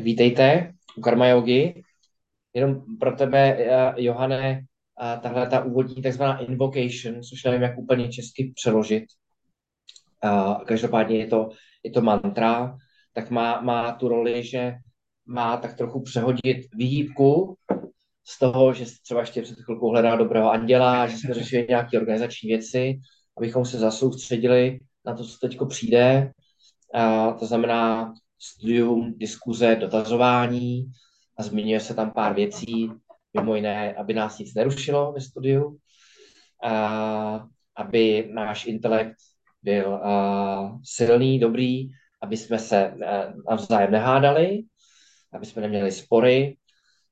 vítejte u Karma Yogi. Jenom pro tebe, eh, Johane, tahle ta úvodní takzvaná invocation, což nevím, jak úplně česky přeložit. A každopádně je to, je to mantra, tak má, má tu roli, že má tak trochu přehodit výhýbku z toho, že třeba ještě před chvilkou hledá dobrého anděla, že jsme řešili nějaké organizační věci, abychom se zasoustředili na to, co teď přijde. A to znamená studium, diskuze, dotazování a zmiňuje se tam pár věcí, mimo jiné, aby nás nic nerušilo ve studiu, a aby náš intelekt byl a, silný, dobrý, aby jsme se a, navzájem nehádali, aby jsme neměli spory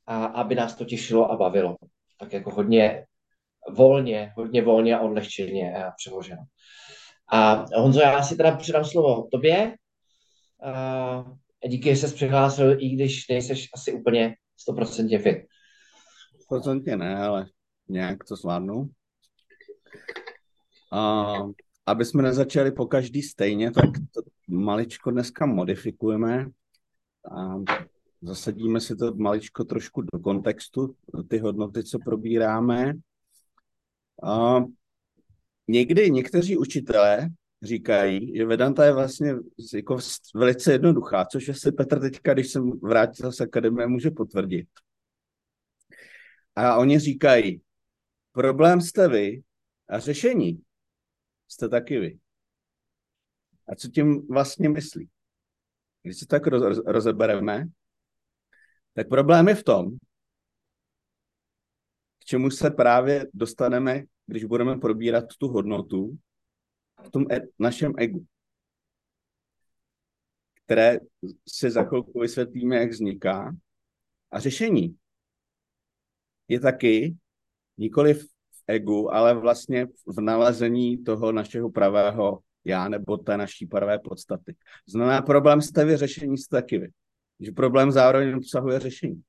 a aby nás to těšilo a bavilo. Tak jako hodně volně, hodně volně a odlehčeně přeloženo. A Honzo, já si teda předám slovo tobě. A díky, že jsi přihlásil, i když nejseš asi úplně 100% fit. 100% ne, ale nějak to zvládnu. A aby jsme nezačali po každý stejně, tak to maličko dneska modifikujeme. A zasadíme si to maličko trošku do kontextu, ty hodnoty, co probíráme. A někdy někteří učitelé říkají, že Vedanta je vlastně jako velice jednoduchá, což asi Petr teďka, když jsem vrátil z akademie, může potvrdit. A oni říkají, problém jste vy a řešení jste taky vy. A co tím vlastně myslí? Když se tak roz, rozebereme, tak problém je v tom, k čemu se právě dostaneme, když budeme probírat tu hodnotu v tom e- našem egu, které si za chvilku vysvětlíme, jak vzniká. A řešení je taky nikoli v egu, ale vlastně v nalezení toho našeho pravého já nebo té naší pravé podstaty. Znamená, problém jste vy, řešení jste taky vy. Že problém zároveň obsahuje řešení.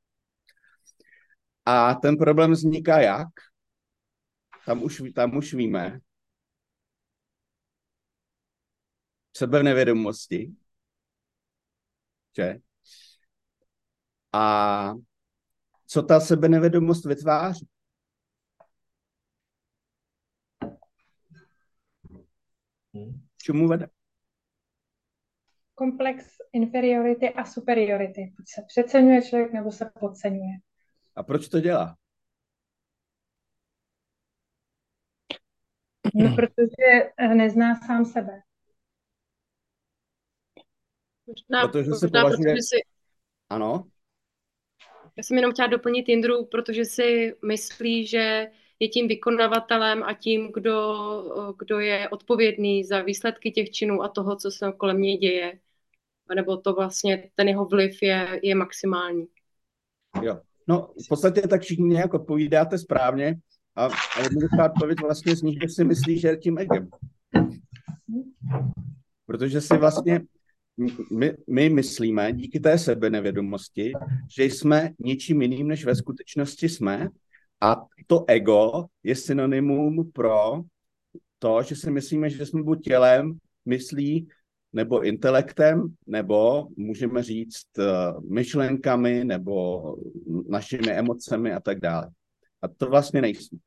A ten problém vzniká jak? Tam už, tam už víme. Sebe v nevědomosti. Že? A co ta sebenevědomost vytváří? Čemu vede? Komplex inferiority a superiority. Buď se přeceňuje člověk, nebo se podceňuje. A proč to dělá? No, protože nezná sám sebe. Možná, Protože se možná považuje... protože si, Ano? já jsem jenom chtěla doplnit Jindru, protože si myslí, že je tím vykonavatelem a tím, kdo, kdo je odpovědný za výsledky těch činů a toho, co se kolem něj děje. Nebo to vlastně, ten jeho vliv je, je maximální. Jo. No, v podstatě tak všichni nějak odpovídáte správně a, a jednoduchá odpověď vlastně z nich, že si myslí, že je tím egem. Protože si vlastně my, my myslíme díky té sebenevědomosti, že jsme ničím jiným, než ve skutečnosti jsme a to ego je synonymum pro to, že si myslíme, že jsme buď tělem, myslí, nebo intelektem, nebo můžeme říct uh, myšlenkami, nebo našimi emocemi a tak dále. A to vlastně nejsme.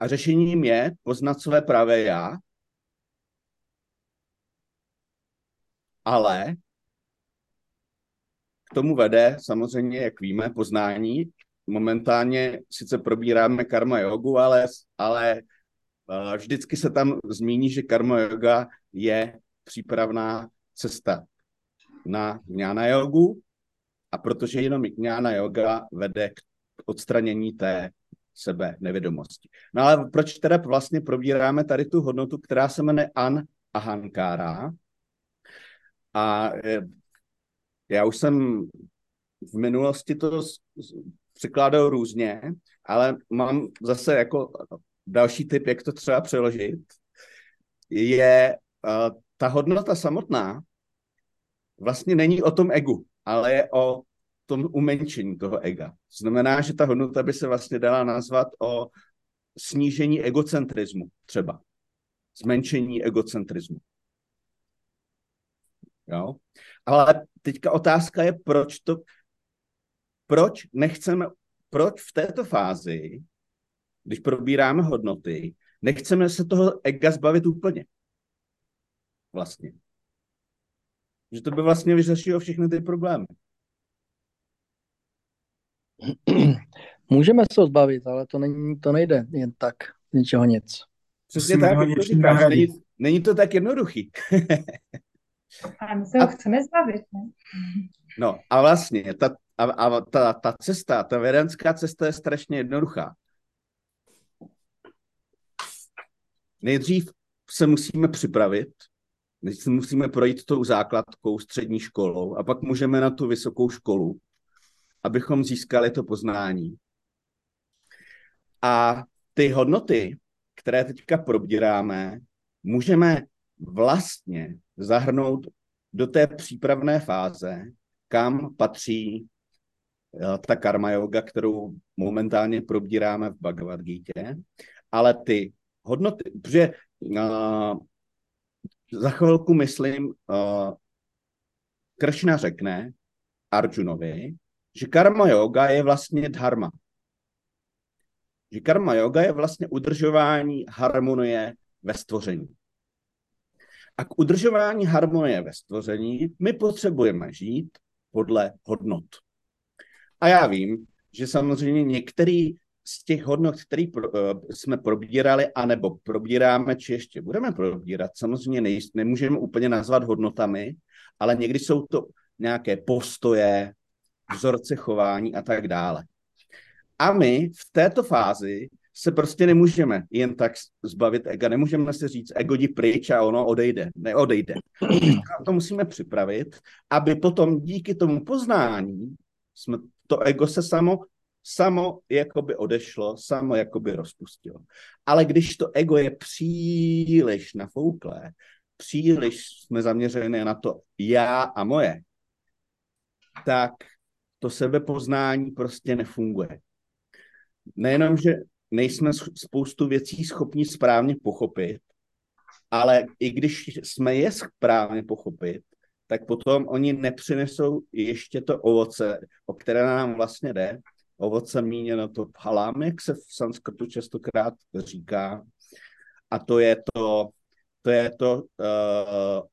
A řešením je poznat své pravé já, ale k tomu vede samozřejmě, jak víme, poznání. Momentálně sice probíráme karma jogu, ale, ale uh, vždycky se tam zmíní, že karma yoga je přípravná cesta na jnana jogu a protože jenom jnana yoga vede k odstranění té sebe nevědomosti. No ale proč teda vlastně probíráme tady tu hodnotu, která se jmenuje an ahankára? A eh, já už jsem v minulosti to překládal různě, ale mám zase jako další typ, jak to třeba přeložit, je uh, ta hodnota samotná vlastně není o tom egu, ale je o tom umenšení toho ega. Znamená, že ta hodnota by se vlastně dala nazvat o snížení egocentrismu třeba. Zmenšení egocentrismu. Jo? Ale teďka otázka je, proč to, proč nechceme, proč v této fázi, když probíráme hodnoty, nechceme se toho ega zbavit úplně. Vlastně. Že to by vlastně vyřešilo všechny ty problémy. Můžeme se ho zbavit, ale to, není, to nejde jen tak, ničeho nic. Přesně tak, jak to říkáš, není, není to tak jednoduchý. A my se ho a... chceme zbavit, ne? No a vlastně ta, a, a ta, ta cesta, ta vedenská cesta je strašně jednoduchá. Nejdřív se musíme připravit, než se musíme projít tou základkou, střední školou a pak můžeme na tu vysokou školu, abychom získali to poznání. A ty hodnoty, které teďka probíráme, můžeme vlastně zahrnout do té přípravné fáze, kam patří eh, ta karma yoga, kterou momentálně probíráme v Bhagavad Gita, ale ty hodnoty, protože uh, za chvilku myslím, uh, Kršna řekne Arjunovi, že karma yoga je vlastně dharma. Že karma yoga je vlastně udržování harmonie ve stvoření. A k udržování harmonie ve stvoření my potřebujeme žít podle hodnot. A já vím, že samozřejmě některý z těch hodnot, které pro, uh, jsme probírali, anebo probíráme, či ještě budeme probírat, samozřejmě nej, nemůžeme úplně nazvat hodnotami, ale někdy jsou to nějaké postoje, vzorce chování a tak dále. A my v této fázi se prostě nemůžeme jen tak zbavit ega, nemůžeme si říct, ego jdi pryč a ono odejde. Neodejde. to musíme připravit, aby potom díky tomu poznání jsme, to ego se samo, samo jakoby odešlo, samo jakoby rozpustilo. Ale když to ego je příliš nafouklé, příliš jsme zaměřené na to já a moje, tak to sebepoznání prostě nefunguje. Nejenom, že nejsme spoustu věcí schopni správně pochopit, ale i když jsme je správně pochopit, tak potom oni nepřinesou ještě to ovoce, o které nám vlastně jde. Ovoce míněno to halám, jak se v sanskrtu častokrát říká. A to je to, to, je to uh,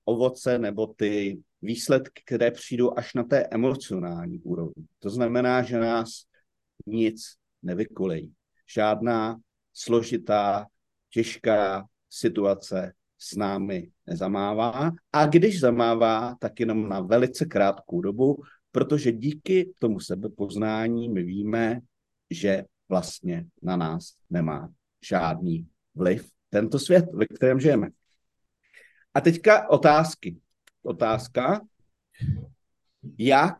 ovoce nebo ty výsledky, které přijdou až na té emocionální úrovni. To znamená, že nás nic nevykolejí žádná složitá, těžká situace s námi nezamává. A když zamává, tak jenom na velice krátkou dobu, protože díky tomu sebepoznání my víme, že vlastně na nás nemá žádný vliv tento svět, ve kterém žijeme. A teďka otázky. Otázka, jak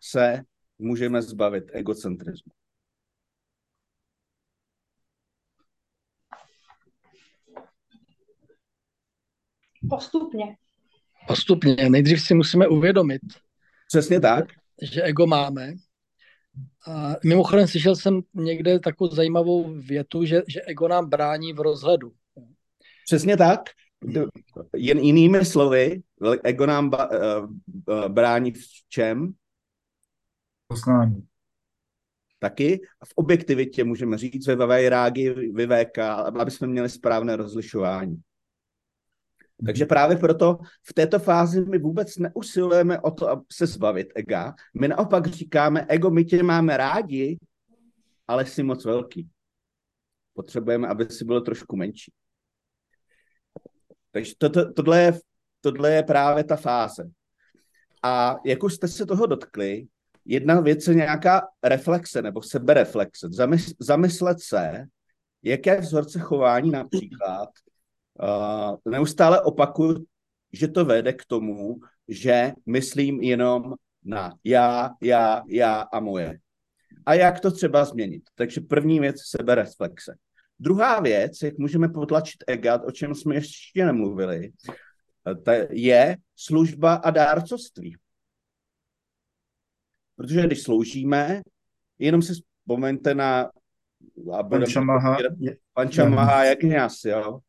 se můžeme zbavit egocentrismu. Postupně. Postupně. Nejdřív si musíme uvědomit. Přesně tak. Že ego máme. A mimochodem slyšel jsem někde takovou zajímavou větu, že, že ego nám brání v rozhledu. Přesně tak. Jen jinými slovy, ego nám ba, uh, brání v čem? Poznání. Taky v objektivitě můžeme říct ve vajrági, vyvéka, aby jsme měli správné rozlišování. Takže právě proto v této fázi my vůbec neusilujeme o to, aby se zbavit ega. My naopak říkáme, ego, my tě máme rádi, ale jsi moc velký. Potřebujeme, aby si bylo trošku menší. Takže to, to, tohle, je, tohle je právě ta fáze. A jak už jste se toho dotkli, jedna věc je nějaká reflexe nebo sebereflexe. Zamys, zamyslet se, jaké vzorce chování například Uh, neustále opakuju, že to vede k tomu, že myslím jenom na já, já, já a moje. A jak to třeba změnit? Takže první věc sebereflexe. Druhá věc, jak můžeme potlačit egat, o čem jsme ještě nemluvili, je služba a dárcovství. Protože když sloužíme, jenom si vzpomeňte na Pančamaha. Pančamaha jak nás, jo.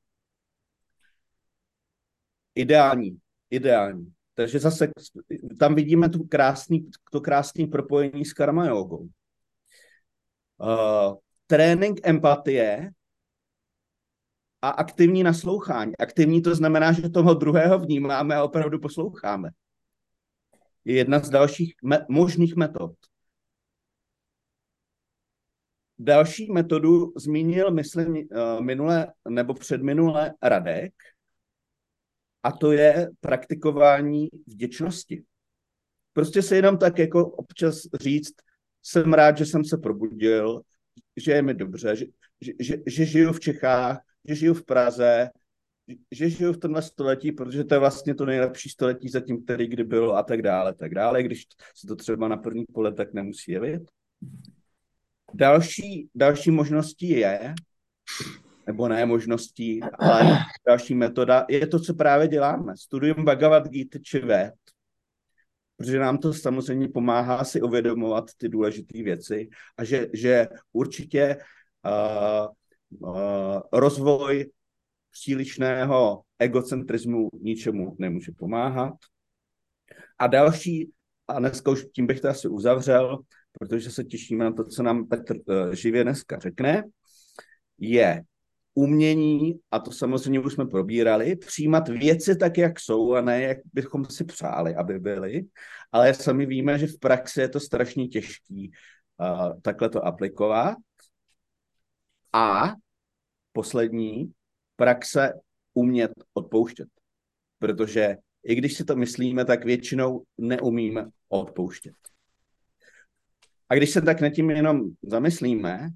Ideální, ideální. Takže zase tam vidíme tu krásný, to krásné propojení s karma jogou. Uh, trénink empatie a aktivní naslouchání. Aktivní to znamená, že toho druhého vnímáme a opravdu posloucháme. Je jedna z dalších me- možných metod. Další metodu zmínil, myslím, uh, minule nebo předminule Radek, a to je praktikování vděčnosti. Prostě se jenom tak jako občas říct, jsem rád, že jsem se probudil, že je mi dobře, že, že, že, že žiju v Čechách, že žiju v Praze, že žiju v tomhle století, protože to je vlastně to nejlepší století zatím, který kdy bylo a tak dále, tak dále, když se to třeba na první pole tak nemusí jevit. Další, další možností je, nebo ne možností, ale další metoda, je to, co právě děláme. Studium Bhagavad Gita či Ved, protože nám to samozřejmě pomáhá si uvědomovat ty důležité věci a že, že určitě uh, uh, rozvoj přílišného egocentrismu ničemu nemůže pomáhat. A další, a dneska už tím bych to asi uzavřel, protože se těšíme na to, co nám Petr uh, živě dneska řekne, je umění, a to samozřejmě už jsme probírali, přijímat věci tak, jak jsou a ne, jak bychom si přáli, aby byly. Ale sami víme, že v praxi je to strašně těžký uh, takhle to aplikovat. A poslední, praxe umět odpouštět. Protože i když si to myslíme, tak většinou neumíme odpouštět. A když se tak nad tím jenom zamyslíme,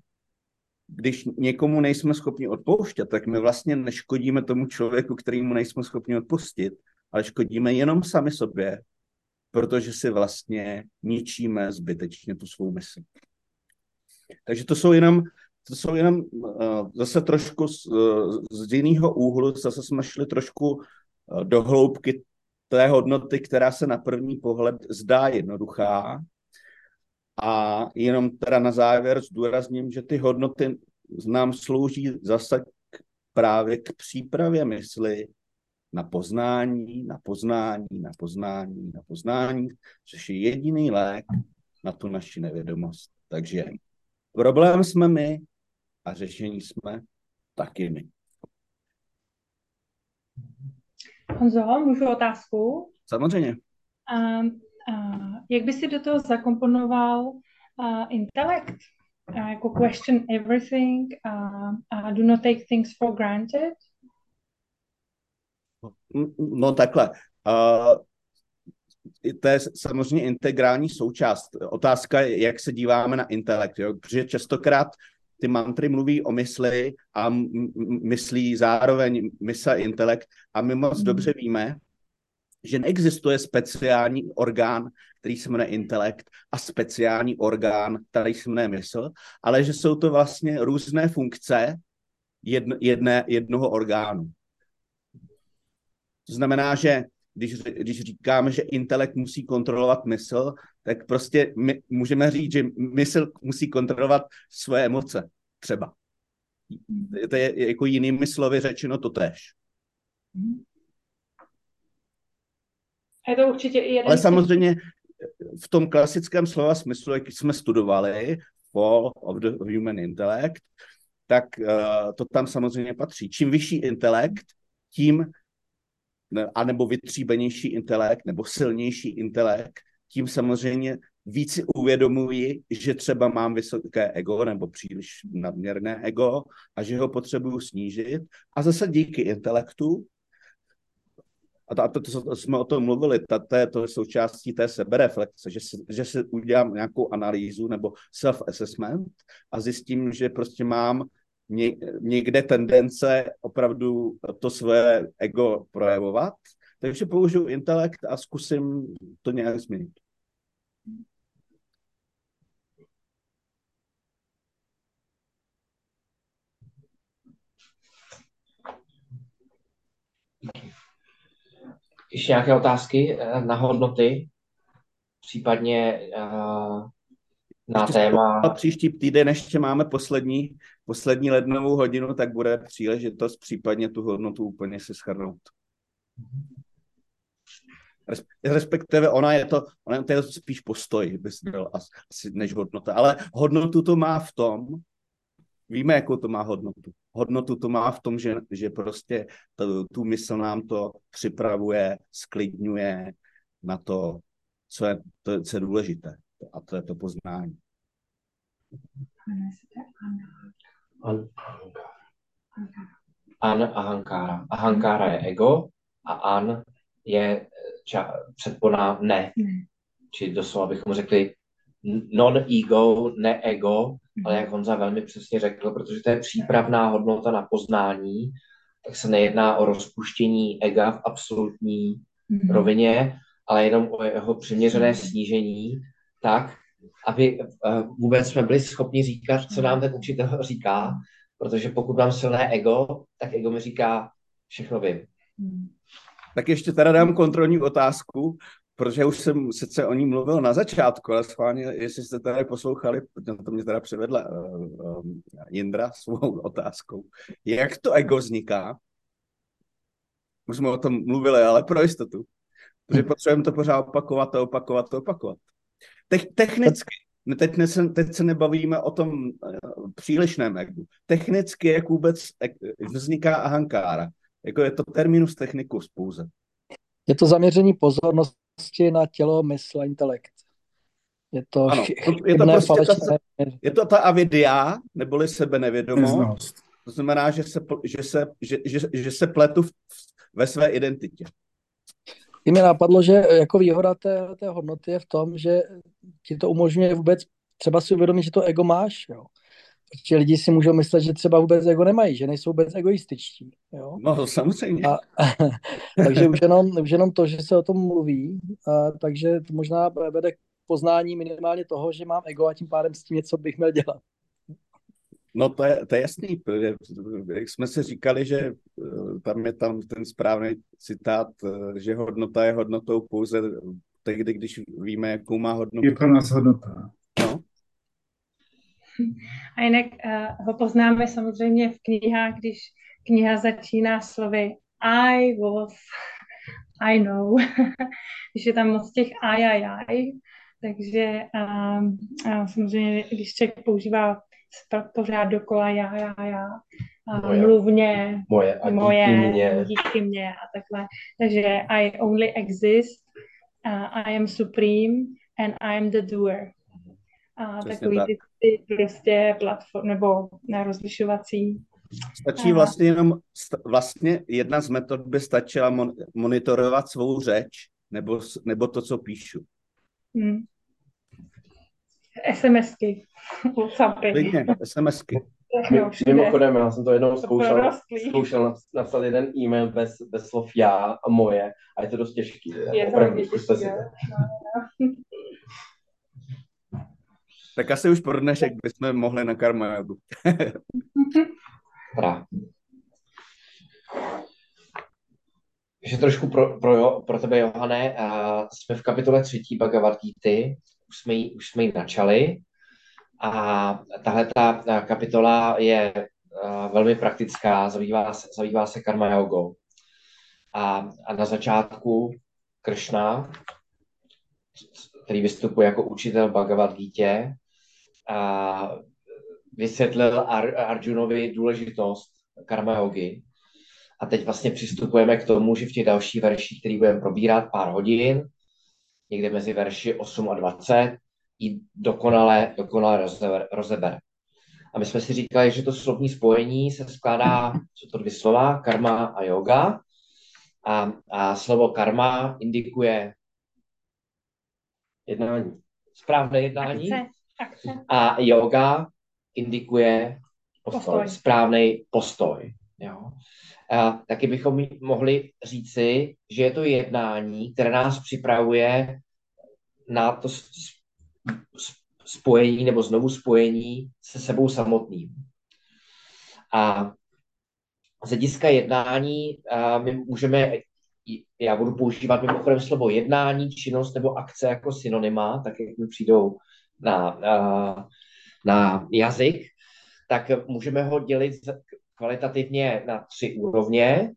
když někomu nejsme schopni odpouštět, tak my vlastně neškodíme tomu člověku, kterýmu nejsme schopni odpustit, ale škodíme jenom sami sobě, protože si vlastně ničíme zbytečně tu svou mysl. Takže to jsou jenom, to jsou jenom uh, zase trošku z, uh, z jiného úhlu, zase jsme šli trošku uh, do hloubky té hodnoty, která se na první pohled zdá jednoduchá, a jenom teda na závěr zdůrazním, že ty hodnoty nám slouží zase k, právě k přípravě mysli na poznání, na poznání, na poznání, na poznání, což je jediný lék na tu naši nevědomost. Takže problém jsme my a řešení jsme taky my. Honzo, můžu otázku? Samozřejmě. Um, jak by si do toho zakomponoval uh, intelekt? Uh, jako question everything, uh, uh, do not take things for granted? No takhle. Uh, to je samozřejmě integrální součást. Otázka je, jak se díváme na intelekt, jo? protože častokrát ty mantry mluví o mysli a myslí zároveň mysl a intelekt a my moc dobře víme, že neexistuje speciální orgán, který se jmenuje intelekt a speciální orgán, který se jmenuje mysl, ale že jsou to vlastně různé funkce jedné, jednoho orgánu. To znamená, že když, když říkáme, že intelekt musí kontrolovat mysl, tak prostě my můžeme říct, že mysl musí kontrolovat svoje emoce třeba. To je jako jinými slovy řečeno totéž. Je to určitě i jeden Ale samozřejmě v tom klasickém slova smyslu, jak jsme studovali, Fall of the Human Intellect, tak uh, to tam samozřejmě patří. Čím vyšší intelekt, tím, anebo vytříbenější intelekt, nebo silnější intelekt, tím samozřejmě víc si uvědomuji, že třeba mám vysoké ego nebo příliš nadměrné ego a že ho potřebuju snížit. A zase díky intelektu a to, to, to, to jsme o tom mluvili, ta, to, je, to je součástí té sebereflexe, že si, že si udělám nějakou analýzu nebo self-assessment a zjistím, že prostě mám někde tendence opravdu to svoje ego projevovat Takže použiju intelekt a zkusím to nějak změnit. Ještě nějaké otázky eh, na hodnoty? Případně uh, na Ještě téma... A příští týden ještě máme poslední, poslední lednovou hodinu, tak bude příležitost případně tu hodnotu úplně si schrnout. Respektive ona je to, ona je to spíš postoj, bys byl asi než hodnota. Ale hodnotu to má v tom, víme, jakou to má hodnotu. Hodnotu to má v tom, že, že prostě to, tu mysl nám to připravuje, sklidňuje na to, co je, to, co je důležité. A to je to poznání. An, an ahankára. Ahankára je ego a an je ča, předponá ne. ne. Či doslova bychom řekli non-ego, ne-ego, ale jak Honza velmi přesně řekl, protože to je přípravná hodnota na poznání, tak se nejedná o rozpuštění ega v absolutní mm-hmm. rovině, ale jenom o jeho přiměřené snížení, tak, aby eh, vůbec jsme byli schopni říkat, co nám ten učitel říká, protože pokud mám silné ego, tak ego mi říká, všechno vím. Tak ještě teda dám kontrolní otázku, protože už jsem sice o ní mluvil na začátku, ale schválně, jestli jste tady poslouchali, to mě teda přivedla uh, uh, Jindra svou otázkou. Jak to ego vzniká? Už jsme o tom mluvili, ale pro jistotu. Protože potřebujeme to pořád opakovat a opakovat a opakovat. Te- technicky, teď, ne, teď se nebavíme o tom uh, přílišném egu. Technicky, jak vůbec vzniká ahankára. Jako je to terminus technicus pouze. Je to zaměření pozornosti na tělo, mysl a intelekt. Je to, ano, je to prostě ta, je to ta avidia, neboli sebenevědomost. To znamená, že se, že se, že, že, že se pletu v, ve své identitě. I mi napadlo, že jako výhoda té, té hodnoty je v tom, že ti to umožňuje vůbec třeba si uvědomit, že to ego máš. Jo. Protože lidi si můžou myslet, že třeba vůbec ego nemají, že nejsou vůbec egoističtí. Jo? No, samozřejmě. A, takže už jenom, už jenom to, že se o tom mluví, a, takže to možná vede k poznání minimálně toho, že mám ego a tím pádem s tím něco bych měl dělat. No to je, to je jasný, protože jak jsme si říkali, že eh, tam je tam ten správný citát, eh, že hodnota je hodnotou pouze tehdy, když víme, jakou má hodnotu. Je pro nás hodnota. No, a jinak uh, ho poznáme samozřejmě v knihách, když kniha začíná slovy I was, I know, když je tam moc těch I, I, I, takže um, uh, samozřejmě, když člověk používá pořád dokola já, já, já, a moje, mluvně, moje, a moje díky mě. díky mě a takhle. Takže I only exist, uh, I am supreme and I am the doer. A takový tak. ty, ty prostě platform nebo na rozlišovací. Stačí vlastně jenom, vlastně jedna z metod by stačila mon, monitorovat svou řeč nebo, nebo to, co píšu. Hmm. SMSky, WhatsAppy. Klidně, SMSky. No, Mimochodem, já jsem to jednou zkoušel, zkoušel napsat jeden e-mail bez, bez slov já a moje a je to dost těžký. Je to hodně těžký, Tak asi už pro dnešek bychom mohli na karma jogu. Takže trošku pro, pro, pro tebe, Johane, uh, jsme v kapitole třetí Bhagavad Gita, už jsme ji, už jsme ji načali a tahle ta kapitola je velmi praktická, zabývá se, zabývá se karma jogou. A, a na začátku Kršna, který vystupuje jako učitel Bhagavad Gita, a vysvětlil Ar- Arjunovi důležitost karma yogi. A teď vlastně přistupujeme k tomu, že v těch dalších verších, který budeme probírat pár hodin, někde mezi verši 8 a 20, i dokonale, dokonale rozeber. A my jsme si říkali, že to slovní spojení se skládá, co to dvě slova, karma a yoga. A, a slovo karma indikuje jednání. Správné jednání. Akce. Akce. A yoga indikuje postoj, Postoj. správný postoj. Jo. A taky bychom mohli říci, že je to jednání, které nás připravuje na to spojení nebo znovu spojení se sebou samotným. A z hlediska jednání my můžeme, já budu používat mimochodem slovo jednání, činnost nebo akce jako synonyma, tak jak mi přijdou na, na, jazyk, tak můžeme ho dělit kvalitativně na tři úrovně.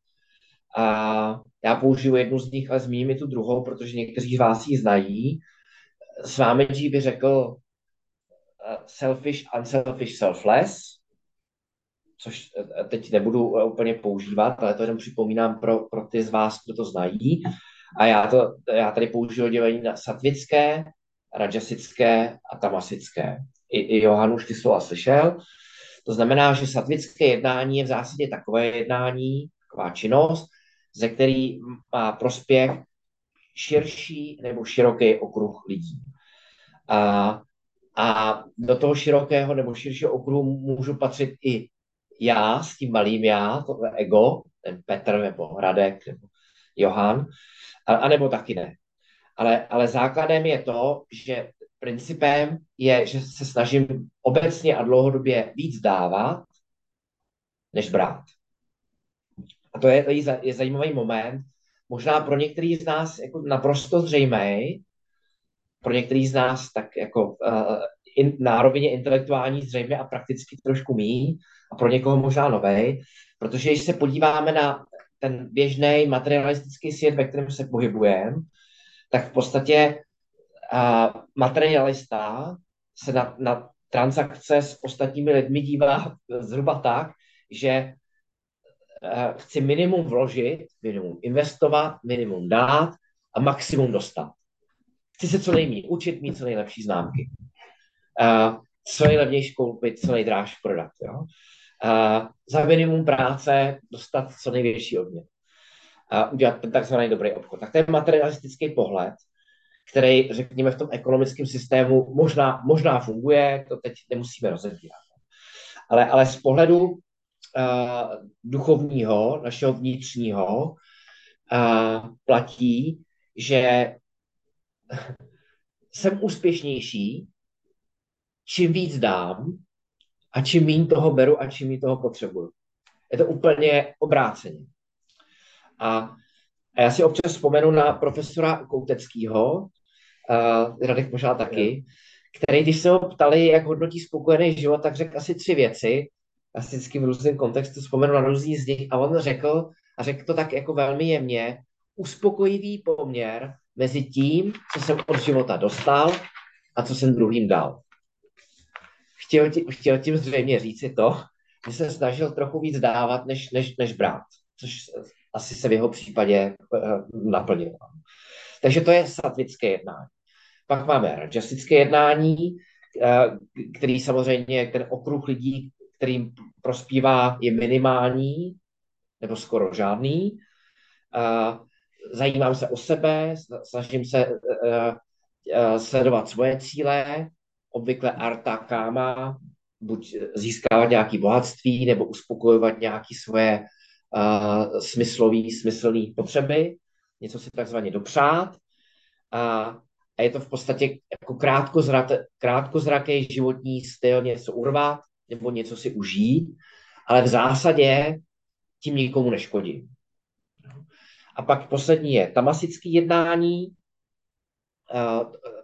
A já použiju jednu z nich, ale zmíním i tu druhou, protože někteří z vás ji znají. S vámi by řekl eh, selfish, unselfish, selfless, což eh, teď nebudu eh, úplně používat, ale to jenom připomínám pro, pro ty z vás, kdo to znají. A já, to, já tady použiju oddělení na satvické, rajasické a tamasické. I, i Johan už ty slova slyšel. To znamená, že satvické jednání je v zásadě takové jednání, taková činnost, ze který má prospěch širší nebo široký okruh lidí. A, a do toho širokého nebo širšího okruhu můžu patřit i já s tím malým já, to ego, ten Petr nebo Radek nebo Johan, a, a nebo taky ne. Ale, ale základem je to, že principem je, že se snažím obecně a dlouhodobě víc dávat, než brát. A to je, to je zajímavý moment, možná pro některý z nás jako naprosto zřejmý, pro některý z nás tak jako uh, in, na rovině intelektuální zřejmě a prakticky trošku mý, a pro někoho možná nový, protože když se podíváme na ten běžný materialistický svět, ve kterém se pohybujeme, tak v podstatě a materialista se na, na transakce s ostatními lidmi dívá zhruba tak, že uh, chci minimum vložit, minimum investovat, minimum dát a maximum dostat. Chci se co nejméně učit, mít co nejlepší známky. Uh, co nejlevnější koupit, co nejdráž prodat. Jo? Uh, za minimum práce dostat co největší odměn. Uh, udělat ten takzvaný dobrý obchod. Tak to je materialistický pohled, který, řekněme, v tom ekonomickém systému možná, možná funguje, to teď nemusíme rozebírat. Ale, ale z pohledu uh, duchovního, našeho vnitřního, uh, platí, že jsem úspěšnější, čím víc dám a čím méně toho beru a čím méně toho potřebuju. Je to úplně obráceně. A, a já si občas vzpomenu na profesora Kouteckého, uh, Radek možná taky, který, když se ho ptali, jak hodnotí spokojený život, tak řekl asi tři věci. Já si vždycky v různém kontextu vzpomenu na různý z nich a on řekl, a řekl to tak jako velmi jemně, uspokojivý poměr mezi tím, co jsem od života dostal a co jsem druhým dal. Chtěl, tím, chtěl tím zřejmě říci to, že se snažil trochu víc dávat, než, než, než brát, což asi se v jeho případě uh, naplnilo. Takže to je satvické jednání. Pak máme rajasické jednání, uh, který samozřejmě, ten okruh lidí, kterým prospívá, je minimální, nebo skoro žádný. Uh, zajímám se o sebe, snažím se sledovat svoje cíle, obvykle arta káma, buď získávat nějaké bohatství, nebo uspokojovat nějaké svoje smyslové, smyslné potřeby, něco si takzvaně dopřát. A, a je to v podstatě jako krátkozraký životní styl, něco urvat, nebo něco si užít, ale v zásadě tím nikomu neškodí. A pak poslední je tamasické jednání,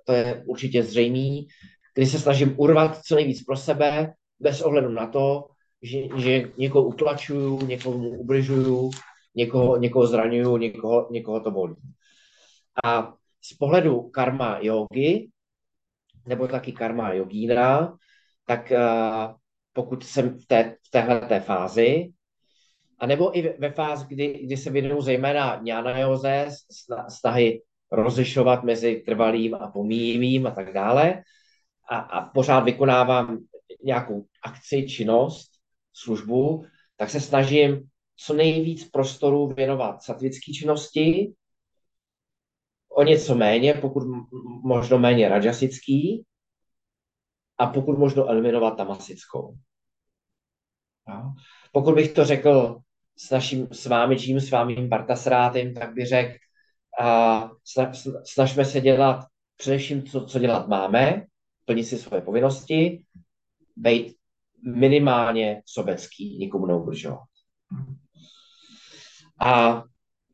to je určitě zřejmý, kdy se snažím urvat co nejvíc pro sebe, bez ohledu na to, že, že někoho utlačuju, někomu ubližuju, někoho, někoho zraňuju, někoho, někoho to bolí. A z pohledu karma yogi, nebo taky karma yogína, tak uh, pokud jsem v, té, v téhle fázi, a nebo i ve fázi, kdy, kdy se věnuju zejména jnana joze, snahy rozlišovat mezi trvalým a pomíjivým a tak dále, a, a pořád vykonávám nějakou akci, činnost, službu, tak se snažím co nejvíc prostoru věnovat satvické činnosti, o něco méně, pokud možno méně rajasický, a pokud možno eliminovat tamasickou. Pokud bych to řekl s naším svámičím, s vámým partasrátem, tak by řekl, a snažme se dělat především to, co dělat máme, plnit si svoje povinnosti, být minimálně sobecký, nikomu neubližovat. A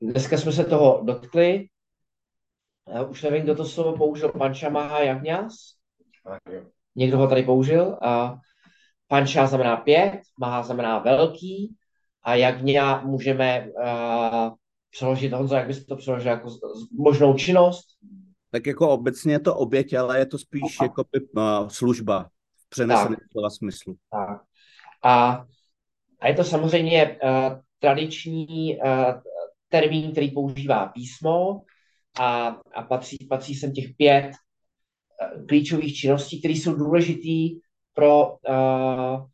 dneska jsme se toho dotkli. Já už nevím, kdo to slovo použil, Panča Maha Jagňas. Někdo ho tady použil. A Panča znamená pět, Maha znamená velký a Jagňa můžeme uh, přeložit, Honzo, jak bys to přeložil, jako možnou činnost? Tak jako obecně je to oběť, ale je to spíš jako uh, služba v přeneseném slova smyslu. Tak. A, a je to samozřejmě uh, tradiční uh, termín, který používá písmo a, a patří, patří sem těch pět uh, klíčových činností, které jsou důležitý pro uh,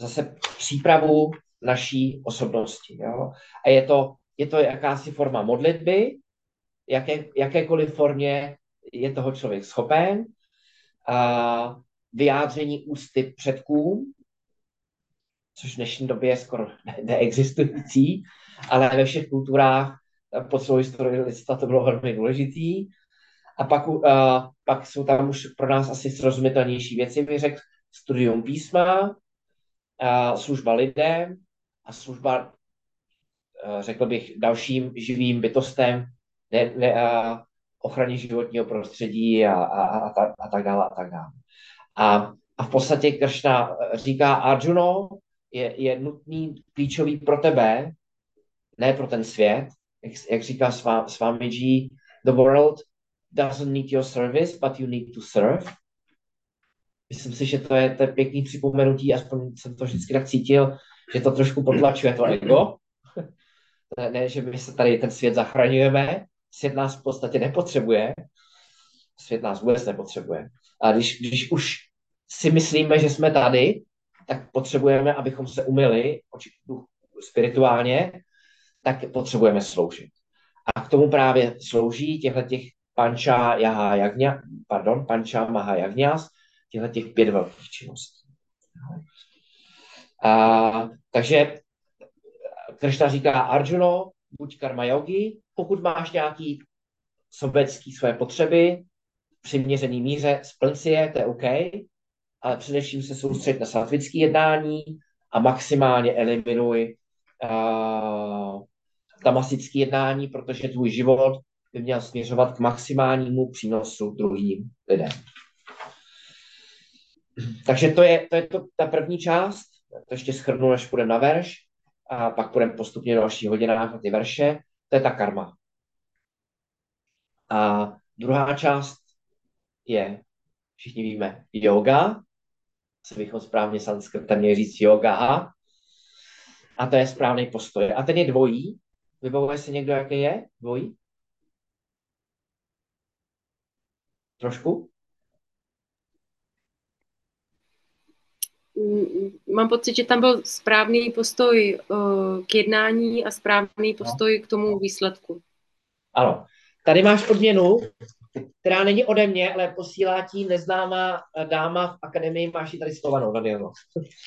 zase přípravu naší osobnosti. Jo? A je to, je to jakási forma modlitby, jaké, jakékoliv formě je toho člověk schopen, a vyjádření ústy předkům, což v dnešní době je skoro neexistující, ale ve všech kulturách po celou historii lidstva to bylo velmi důležitý. A pak, uh, pak jsou tam už pro nás asi srozumitelnější věci, bych řekl, studium písma, uh, služba lidem a služba, uh, řekl bych, dalším živým bytostem, ne, ne, uh, ochraně životního prostředí a, a, a, a tak dále a tak dále. A, a v podstatě Kršna říká Arjuno, je, je nutný, klíčový pro tebe, ne pro ten svět, jak, jak říká Swamiji, the world doesn't need your service, but you need to serve. Myslím si, že to je, to je pěkný připomenutí, aspoň jsem to vždycky tak cítil, že to trošku potlačuje to ego. ne, ne, že my se tady ten svět zachraňujeme, svět nás v podstatě nepotřebuje, svět nás vůbec nepotřebuje. A když, když už si myslíme, že jsme tady, tak potřebujeme, abychom se umili spirituálně, tak potřebujeme sloužit. A k tomu právě slouží těchto těch panča, jaha, jagňa, pardon, panča, maha, jagňas, těchto těch pět velkých činností. A, takže Krishna říká Arjuno, buď karma yogi, pokud máš nějaký sobecký své potřeby, přiměřený míře, splň si je, to je OK, ale především se soustředit na satvické jednání a maximálně eliminuj uh, tamasické jednání, protože tvůj život by měl směřovat k maximálnímu přínosu druhým lidem. Takže to je, to je to, ta první část, to ještě schrnu, než půjdeme na verš, a pak půjdeme postupně do další hodinách na ty verše, to je ta karma. A druhá část je, všichni víme, yoga, co bychom správně sanskrtem měli říct yoga, a to je správný postoj. A ten je dvojí. Vybavuje se někdo, jaký je dvojí? Trošku? Mám pocit, že tam byl správný postoj uh, k jednání a správný postoj k tomu výsledku. Ano. Tady máš odměnu, která není ode mě, ale posílá ti neznámá dáma v akademii, máš ji tady schovanou, Danielo.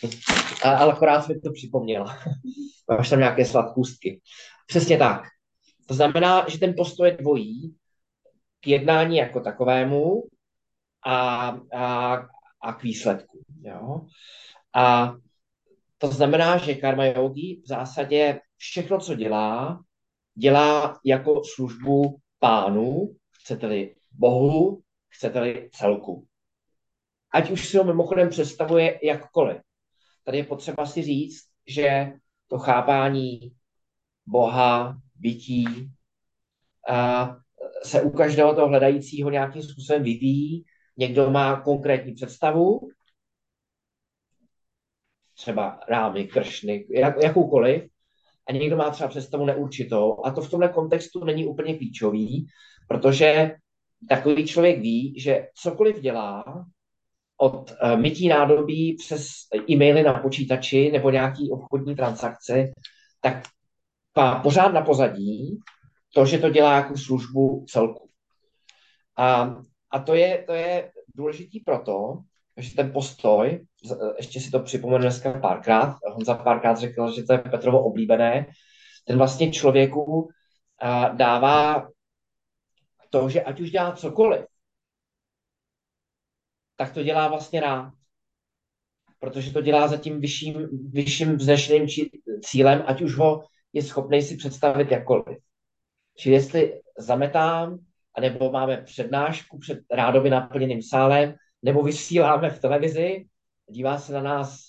ale akorát mi to připomněla. máš tam nějaké sladkůstky. Přesně tak. To znamená, že ten postoj je dvojí k jednání jako takovému a, a, a k výsledku. Jo? A to znamená, že karma yogi v zásadě všechno, co dělá, dělá jako službu pánu, chcete-li Bohu, chcete-li celku. Ať už si ho mimochodem představuje jakkoliv. Tady je potřeba si říct, že to chápání Boha, bytí, a se u každého toho hledajícího nějakým způsobem vyvíjí. Někdo má konkrétní představu, třeba rámy, kršny, jak, jakoukoliv, a někdo má třeba představu neurčitou. A to v tomhle kontextu není úplně klíčový, protože takový člověk ví, že cokoliv dělá, od uh, mytí nádobí přes e-maily na počítači nebo nějaký obchodní transakce, tak má pořád na pozadí to, že to dělá jako službu celku. A, a to, je, to je důležitý proto, Takže ten postoj, ještě si to připomenu dneska párkrát, Honza párkrát řekl, že to je Petrovo oblíbené, ten vlastně člověku dává to, že ať už dělá cokoliv, tak to dělá vlastně rád. Protože to dělá za tím vyšším, vyšším vznešeným cílem, ať už ho je schopný si představit jakkoliv. Čili jestli zametám, anebo máme přednášku před rádoby naplněným sálem, nebo vysíláme v televizi, dívá se na nás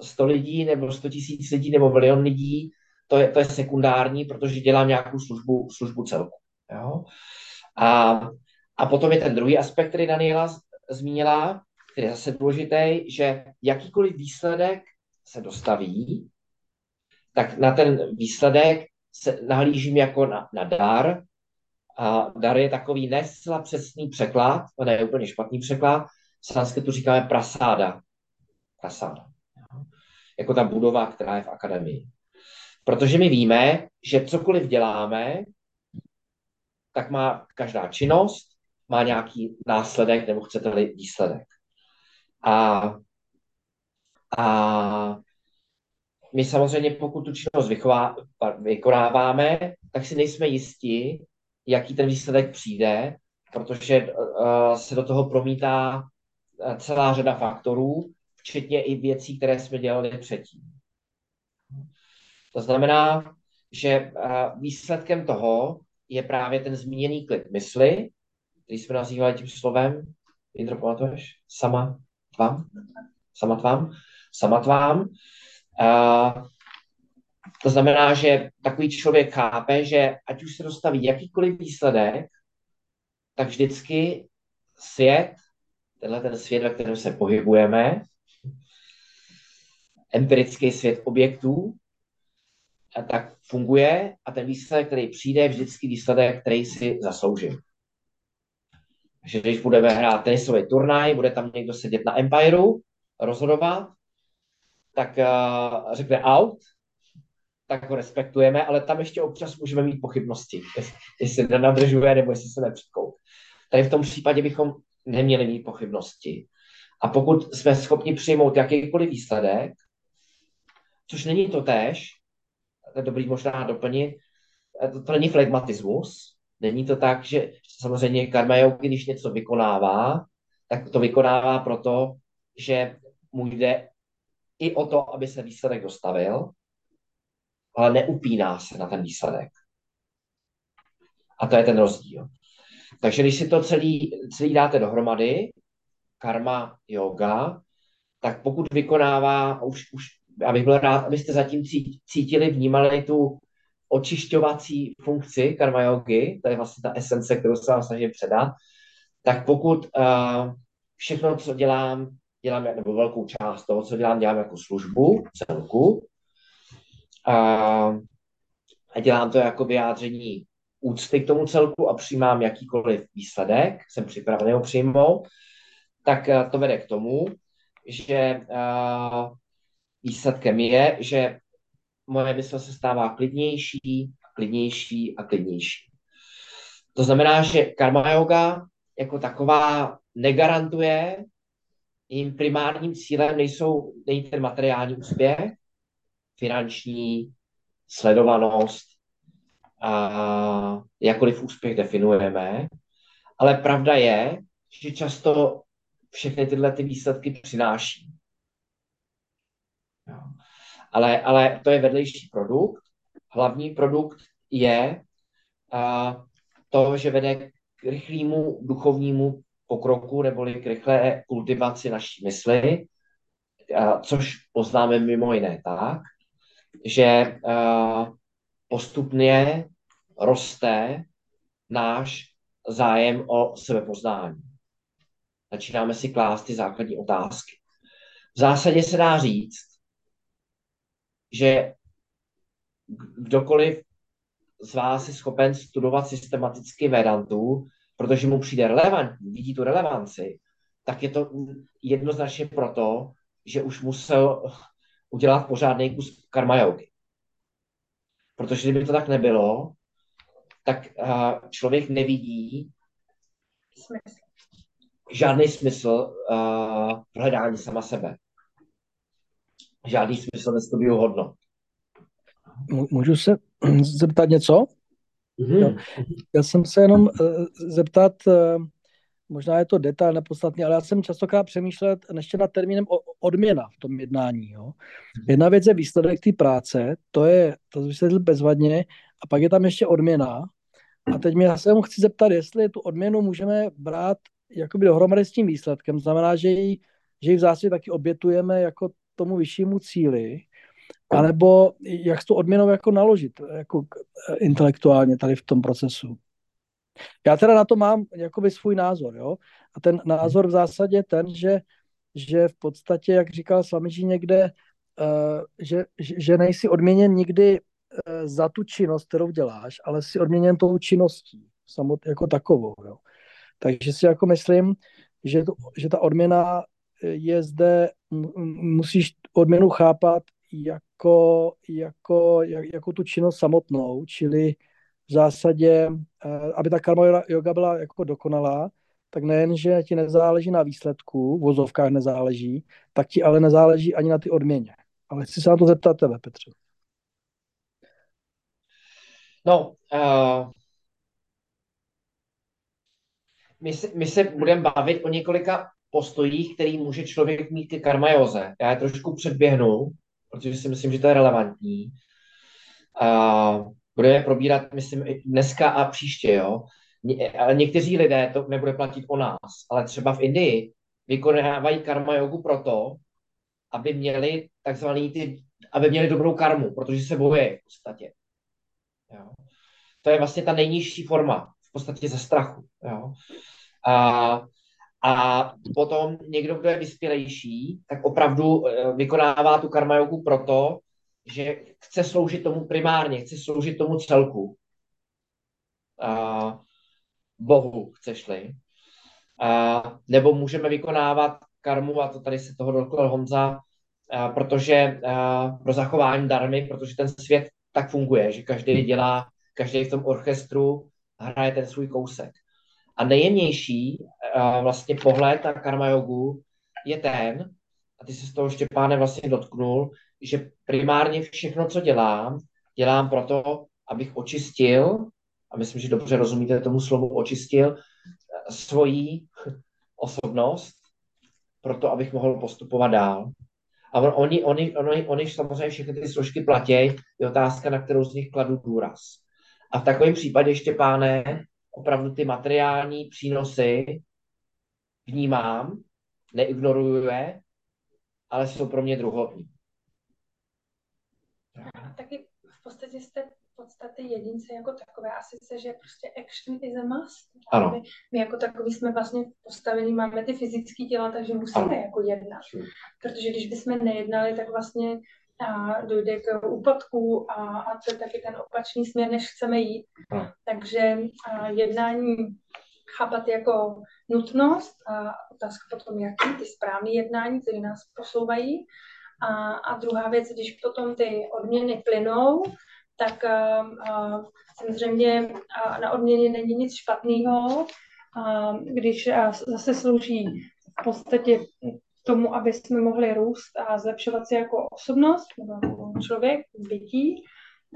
100 lidí, nebo 100 tisíc lidí, nebo milion lidí, to je, to je sekundární, protože dělám nějakou službu, službu celku. Jo? A, a potom je ten druhý aspekt, který Daniela zmínila, který je zase důležitý, že jakýkoliv výsledek se dostaví, tak na ten výsledek se nahlížím jako na, na dar. A dar je takový nesla přesný překlad, to ne úplně špatný překlad, v sanskritu říkáme prasáda. Prasáda. Jako ta budova, která je v akademii. Protože my víme, že cokoliv děláme, tak má každá činnost, má nějaký následek, nebo chcete-li výsledek. A, a my samozřejmě, pokud tu činnost vychová, vykonáváme, tak si nejsme jistí, jaký ten výsledek přijde, protože uh, se do toho promítá eh, celá řada faktorů, včetně i věcí, které jsme dělali předtím. To znamená, že uh, výsledkem toho je právě ten zmíněný klid mysli, který jsme nazývali tím slovem, Jindro, pamatuješ? Sama tvám? Sama tvám? Sama tvám. Uh, to znamená, že takový člověk chápe, že ať už se dostaví jakýkoliv výsledek, tak vždycky svět, tenhle ten svět, ve kterém se pohybujeme, empirický svět objektů, tak funguje a ten výsledek, který přijde, je vždycky výsledek, který si zasloužím. Takže když budeme hrát tenisový turnaj, bude tam někdo sedět na Empireu, rozhodovat, tak uh, řekne out, tak ho respektujeme, ale tam ještě občas můžeme mít pochybnosti, jestli nenadržuje nebo jestli se nepřitkou. Tady v tom případě bychom neměli mít pochybnosti. A pokud jsme schopni přijmout jakýkoliv výsledek, což není to je dobrý možná doplnit, to, to není flegmatismus, není to tak, že samozřejmě karma yogi, když něco vykonává, tak to vykonává proto, že mu jde i o to, aby se výsledek dostavil, ale neupíná se na ten výsledek. A to je ten rozdíl. Takže když si to celý, celý dáte dohromady, karma, yoga, tak pokud vykonává, už, už abych byl rád, abyste zatím cítili, vnímali tu očišťovací funkci karma yogi, to je vlastně ta esence, kterou se vám snažím předat, tak pokud uh, všechno, co dělám, dělám, nebo velkou část toho, co dělám, dělám jako službu celku, a, a dělám to jako vyjádření úcty k tomu celku a přijímám jakýkoliv výsledek, jsem připravený ho přijmout, tak uh, to vede k tomu, že uh, výsledkem je, že moje mysl se stává klidnější, klidnější a klidnější. To znamená, že karma yoga jako taková negarantuje, jejím primárním cílem nejsou, není ten materiální úspěch, finanční, sledovanost, a jakoliv úspěch definujeme, ale pravda je, že často všechny tyhle ty výsledky přináší. Jo. Ale, ale to je vedlejší produkt. Hlavní produkt je a, to, že vede k rychlému duchovnímu pokroku neboli k rychlé kultivaci naší mysli, a, což poznáme mimo jiné tak, že a, postupně roste náš zájem o sebepoznání. Začínáme si klást ty základní otázky. V zásadě se dá říct, že kdokoliv z vás je schopen studovat systematicky Vedantu, protože mu přijde relevantní, vidí tu relevanci, tak je to jednoznačně proto, že už musel udělat pořádný kus karma. Protože kdyby to tak nebylo, tak člověk nevidí smysl. žádný smysl uh, v hledání sama sebe. Žádný smysl studiu hodnot. Můžu se zeptat něco? Mm-hmm. Já jsem se jenom uh, zeptat, uh, možná je to detail nepodstatný, ale já jsem častokrát přemýšlel ještě nad termínem odměna v tom jednání. Jo. Jedna věc je výsledek té práce, to je, to vysvětlil bezvadně, a pak je tam ještě odměna. A teď mě se chci zeptat, jestli tu odměnu můžeme brát jakoby dohromady s tím výsledkem. Znamená, že ji, že ji v zásadě taky obětujeme jako tomu vyššímu cíli, anebo jak s tu odměnou jako naložit jako intelektuálně tady v tom procesu. Já teda na to mám jakoby svůj názor, jo. A ten názor v zásadě je ten, že, že v podstatě, jak říkal Swamiji někde, uh, že, že nejsi odměněn nikdy uh, za tu činnost, kterou děláš, ale si odměněn tou činností samot, jako takovou, jo. Takže si jako myslím, že, to, že ta odměna je zde, musíš odměnu chápat jako, jako, jak, jako tu činnost samotnou, čili v zásadě, eh, aby ta karma yoga byla jako dokonalá, tak nejen, že ti nezáleží na výsledku, v vozovkách nezáleží, tak ti ale nezáleží ani na ty odměně. Ale chci se na to zeptat tebe, Petře. No, uh, my, se, my se budeme bavit o několika postojích, který může člověk mít ke karmajoze. Já je trošku předběhnu, protože si myslím, že to je relevantní. Uh, budeme probírat, myslím, dneska a příště, jo. Ale někteří lidé, to nebude platit o nás, ale třeba v Indii vykonávají karma jogu proto, aby měli takzvaný ty, aby měli dobrou karmu, protože se boje v podstatě. Jo. To je vlastně ta nejnižší forma, v podstatě ze strachu. Jo. A, a potom někdo, kdo je vyspělejší, tak opravdu eh, vykonává tu karma jogu proto, že chce sloužit tomu primárně, chce sloužit tomu celku. A Bohu, chceš-li. A, nebo můžeme vykonávat karmu, a to tady se toho dotkl Honza, a, protože a, pro zachování darmy, protože ten svět tak funguje, že každý dělá, každý v tom orchestru hraje ten svůj kousek. A nejjemnější a, vlastně pohled na karma jogu je ten, a ty se z toho Štěpáne vlastně dotknul, že primárně všechno, co dělám, dělám proto, abych očistil, a myslím, že dobře rozumíte tomu slovu očistil, svoji osobnost, proto abych mohl postupovat dál. A on, oni, oni, oni, oni samozřejmě všechny ty složky platí, je otázka, na kterou z nich kladu důraz. A v takovém případě, Štěpáne, opravdu ty materiální přínosy vnímám, neignoruju je, ale jsou pro mě druhovní. A taky v podstatě jste v podstatě jedince jako takové, a sice, že prostě action is a must. Ano. My, my, jako takový jsme vlastně postavení, máme ty fyzické těla, takže musíme ano. jako jednat. Protože když bychom nejednali, tak vlastně a dojde k úpadku a, a to je taky ten opačný směr, než chceme jít. Ano. Takže a jednání chápat jako nutnost a otázka potom, jaký ty správné jednání, které nás posouvají a, a druhá věc, když potom ty odměny plynou, tak a, a, samozřejmě a na odměně není nic špatného, a, když a zase slouží v podstatě tomu, aby jsme mohli růst a zlepšovat se jako osobnost nebo člověk, bytí.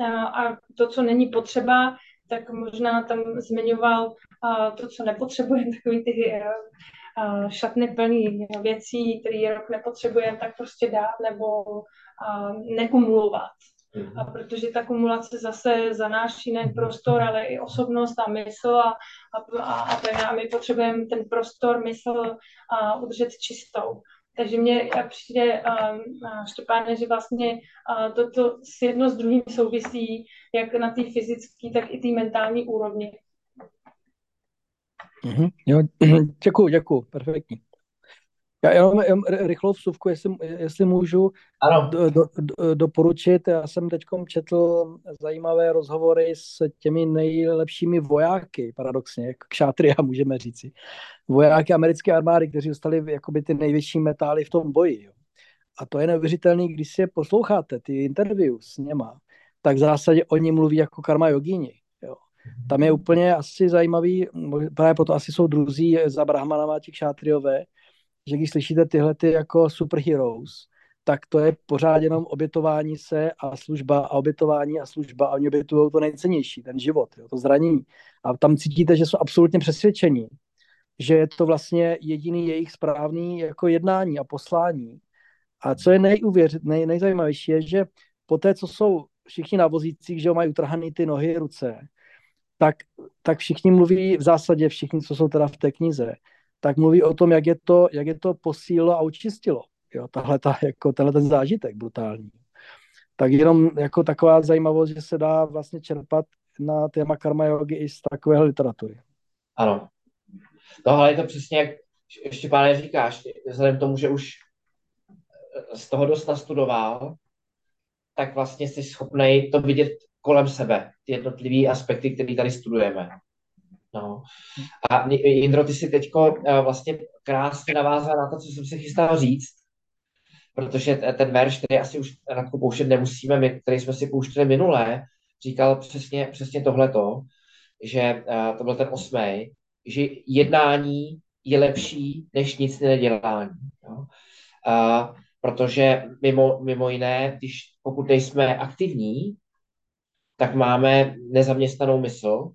A, a to, co není potřeba, tak možná tam zmiňoval a, to, co nepotřebujeme, takový ty šatny plný věcí, které rok nepotřebujeme, tak prostě dát nebo nekumulovat. A mhm. protože ta kumulace zase zanáší nejen prostor, ale i osobnost a mysl a, a, a, a my potřebujeme ten prostor, mysl a udržet čistou. Takže mně přijde uh, Štěpáne, že vlastně toto s jedno s druhým souvisí, jak na té fyzické, tak i té mentální úrovni. Mm-hmm. Jo, děkuji, děkuji, perfektní. Já jenom, jenom rychlou vstupku, jestli, jestli můžu ano. Do, do, do, doporučit. Já jsem teď četl zajímavé rozhovory s těmi nejlepšími vojáky, paradoxně, jak kšátria můžeme říci. Vojáky americké armády, kteří dostali jakoby ty největší metály v tom boji. Jo. A to je neuvěřitelné, když si je posloucháte, ty interview s něma, tak v zásadě oni mluví jako karma jogíni. Jo. tam je úplně asi zajímavý, právě proto asi jsou druzí za Brahmanama ti kšátriové, že když slyšíte tyhle ty jako superheroes, tak to je pořád jenom obětování se a služba a obětování a služba a oni obětují to nejcennější, ten život, jo, to zranění. A tam cítíte, že jsou absolutně přesvědčení, že je to vlastně jediný jejich správný jako jednání a poslání. A co je nejuvěřit, nej, nejzajímavější je, že po té, co jsou všichni na vozících, že mají utrhané ty nohy, ruce, tak, tak všichni mluví, v zásadě všichni, co jsou teda v té knize, tak mluví o tom, jak je to, jak je to posílilo a učistilo. Jo, tahle, ta, jako, tenhle ten zážitek brutální. Tak jenom jako taková zajímavost, že se dá vlastně čerpat na téma karma yogi i z takové literatury. Ano. No ale je to přesně, jak ještě páne říkáš, vzhledem k tomu, že už z toho dost nastudoval, tak vlastně jsi schopný to vidět kolem sebe, ty jednotlivé aspekty, které tady studujeme. No. A Jindro, ty si teď vlastně krásně navázal na to, co jsem si chystal říct, protože ten verš, který asi už to pouštět nemusíme, my, který jsme si pouštěli minulé, říkal přesně, přesně tohleto, že to byl ten osmý, že jednání je lepší než nic nedělání. Jo? A, protože mimo, mimo jiné, když pokud nejsme aktivní, tak máme nezaměstnanou mysl.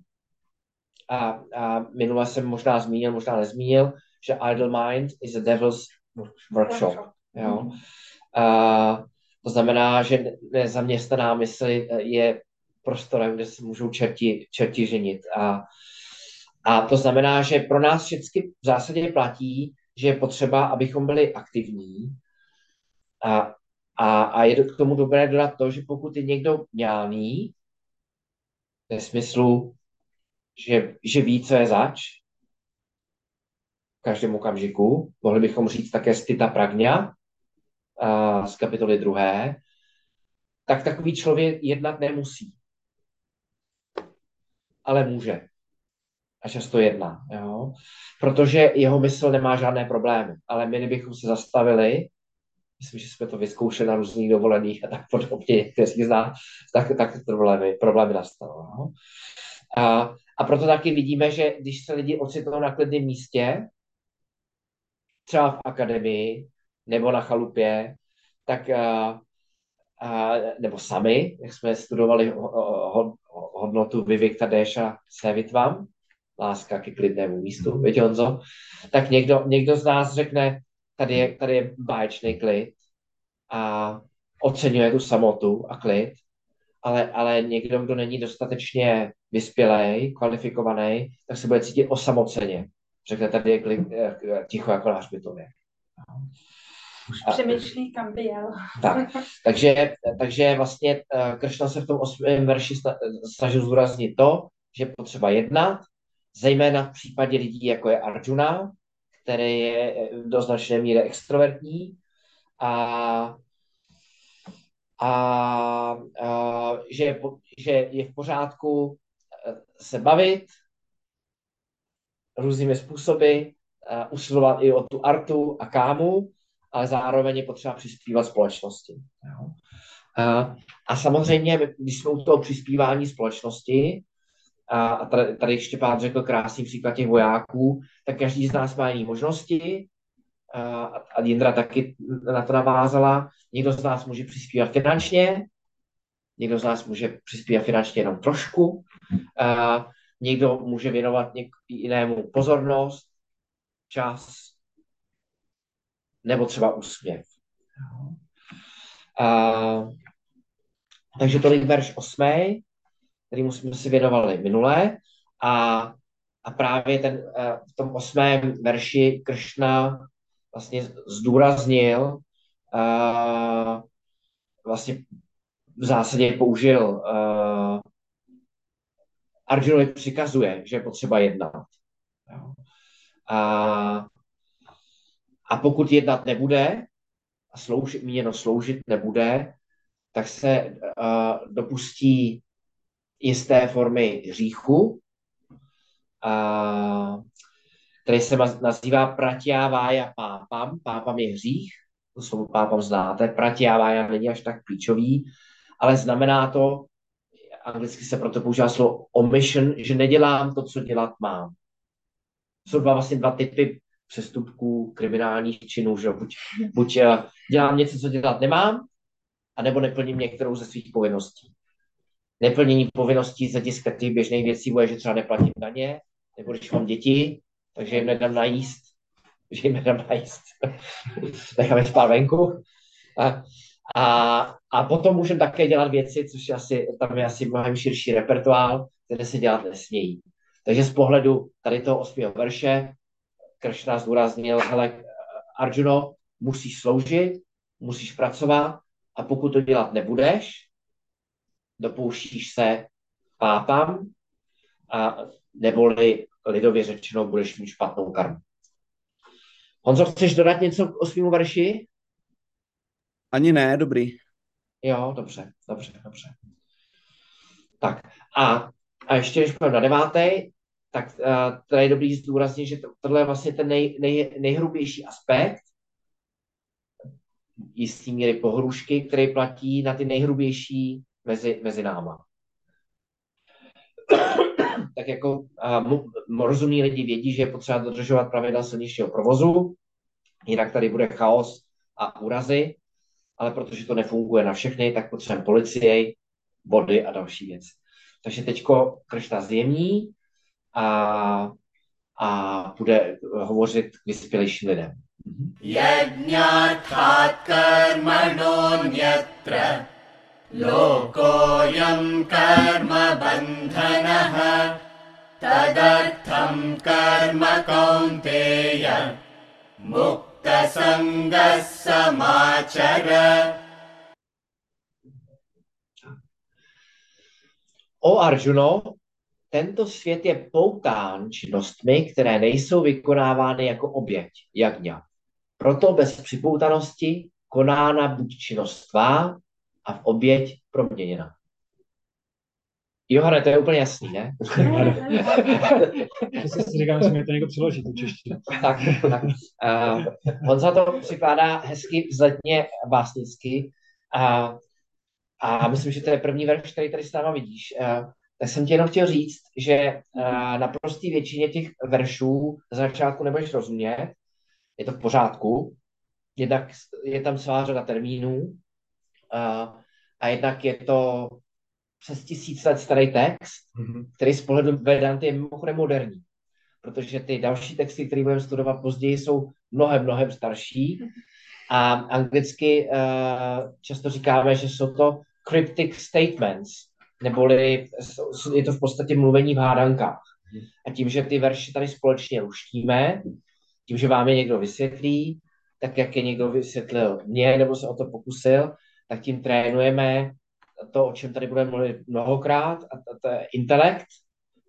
A, a minule jsem možná zmínil, možná nezmínil, že idle mind is a devil's workshop. Jo? A, to znamená, že nezaměstnaná mysl je prostorem, kde se můžou čerti, čerti ženit. A, a to znamená, že pro nás všechny v zásadě platí, že je potřeba, abychom byli aktivní. A, a, a je k tomu dobré dodat to, že pokud je někdo mňálný, ve smyslu, že, že ví, co je zač, v každém okamžiku, mohli bychom říct také stita pragňa a z kapitoly druhé, tak takový člověk jednat nemusí. Ale může a často jedná, jo? protože jeho mysl nemá žádné problémy. Ale my, kdybychom se zastavili, myslím, že jsme to vyzkoušeli na různých dovolených a tak podobně, kteří zná, tak, tak problémy, problémy nastanou. No? A, a proto taky vidíme, že když se lidi ocitnou na klidném místě, třeba v akademii nebo na chalupě, tak a, a, nebo sami, jak jsme studovali hodnotu Vivek Déša Sevitvam, láska ke klidnému místu, víte Honzo? Tak někdo, někdo z nás řekne, tady je, tady je báječný klid a oceňuje tu samotu a klid, ale, ale někdo, kdo není dostatečně vyspělej, kvalifikovaný, tak se bude cítit osamoceně. Řekne, tady je klid, eh, ticho jako na hřbitově. Už přemýšlí, kam by jel. Tak, takže, takže vlastně eh, Kršna se v tom osmém verši snažil zdůraznit to, že potřeba jednat, zejména v případě lidí, jako je Arjuna, který je do značné míry extrovertní a, a, a že, je, že je v pořádku eh, se bavit různými způsoby, uh, usilovat i o tu artu a kámu, ale zároveň je potřeba přispívat společnosti. A, a samozřejmě, když jsme u toho přispívání společnosti, a tady, ještě pán řekl krásný příklad těch vojáků, tak každý z nás má jiné možnosti a, a Jindra taky na to navázala. Někdo z nás může přispívat finančně, někdo z nás může přispívat finančně jenom trošku, a někdo může věnovat něk- jinému pozornost, čas, nebo třeba úsměv. A, takže tolik verš 8 kterýmu jsme si věnovali minule. A, a právě ten, eh, v tom osmém verši Kršna vlastně zdůraznil, uh, vlastně v zásadě použil uh, Arjunovi přikazuje, že je potřeba jednat. A, a pokud jednat nebude, a sloužit, míněno sloužit nebude, tak se uh, dopustí jisté formy hříchu, a, který se nazývá pratyávája pápam. Pápam je hřích, to slovo pápam znáte. Pratyávája není až tak klíčový, ale znamená to, anglicky se proto používá slovo omission, že nedělám to, co dělat mám. Jsou dva vlastně dva typy přestupků, kriminálních činů, že buď, buď eh, dělám něco, co dělat nemám, anebo neplním některou ze svých povinností. Neplnění povinností z hlediska těch běžných věcí bude, že třeba neplatím daně, nebo když mám děti, takže jim nedám najíst, že jim nedám najíst. Nechám je spát venku. A, a, a potom můžeme také dělat věci, což je asi, tam je asi mnohem širší repertoál, které se dělat nesmějí. Takže z pohledu tady toho osmého verše Kršna zdůraznil, hele, Arjuno, musíš sloužit, musíš pracovat a pokud to dělat nebudeš, dopouštíš se pápám a neboli lidově řečeno budeš mít špatnou karmu. Honzo, chceš dodat něco k osmímu verši? Ani ne, dobrý. Jo, dobře, dobře, dobře. Tak a, a ještě když na devátý, tak uh, tady je dobrý zdůraznit, že to, tohle je vlastně ten nej, nej, nejhrubější aspekt jistý míry pohrušky, který platí na ty nejhrubější mezi, mezi náma. tak jako uh, rozumní lidi vědí, že je potřeba dodržovat pravidla silničního provozu, jinak tady bude chaos a úrazy, ale protože to nefunguje na všechny, tak potřebujeme policie, body a další věc. Takže teďko Kršta zjemní a, a bude hovořit k vyspělejším lidem. यज्ञार्थात् कर्मणोऽन्यत्र लोकोऽयं कर्मबन्धनः तदर्थं कर्म कौन्तेय मुक्तसङ्गः समाचर O Arjuno, tento svět je poután činnostmi, které nejsou vykonávány jako oběť, jagňa. Proto bez připoutanosti konána buď činnost tvá a v oběť proměněna. Johane, to je úplně jasný, ne? To si říkám, že mi to někdo přiloží, tu češtinu. tak, tak. Uh, Honza to přikládá hezky, vzletně, básnicky. Uh, a myslím, že to je první verš, který tady s náma vidíš. Uh, tak jsem ti jenom chtěl říct, že uh, na prostý většině těch veršů za začátku nebudeš rozumět, je to v pořádku, jednak je tam celá řada termínů uh, a jednak je to přes tisíc let starý text, mm-hmm. který z pohledu Vedanty je mimochodem moderní, protože ty další texty, které budeme studovat později, jsou mnohem, mnohem starší a anglicky uh, často říkáme, že jsou to cryptic statements, neboli je to v podstatě mluvení v hádankách. A tím, že ty verše tady společně luštíme, tím, že vám je někdo vysvětlí, tak jak je někdo vysvětlil mě, nebo se o to pokusil, tak tím trénujeme to, o čem tady budeme mluvit mnohokrát, a to, to je intelekt,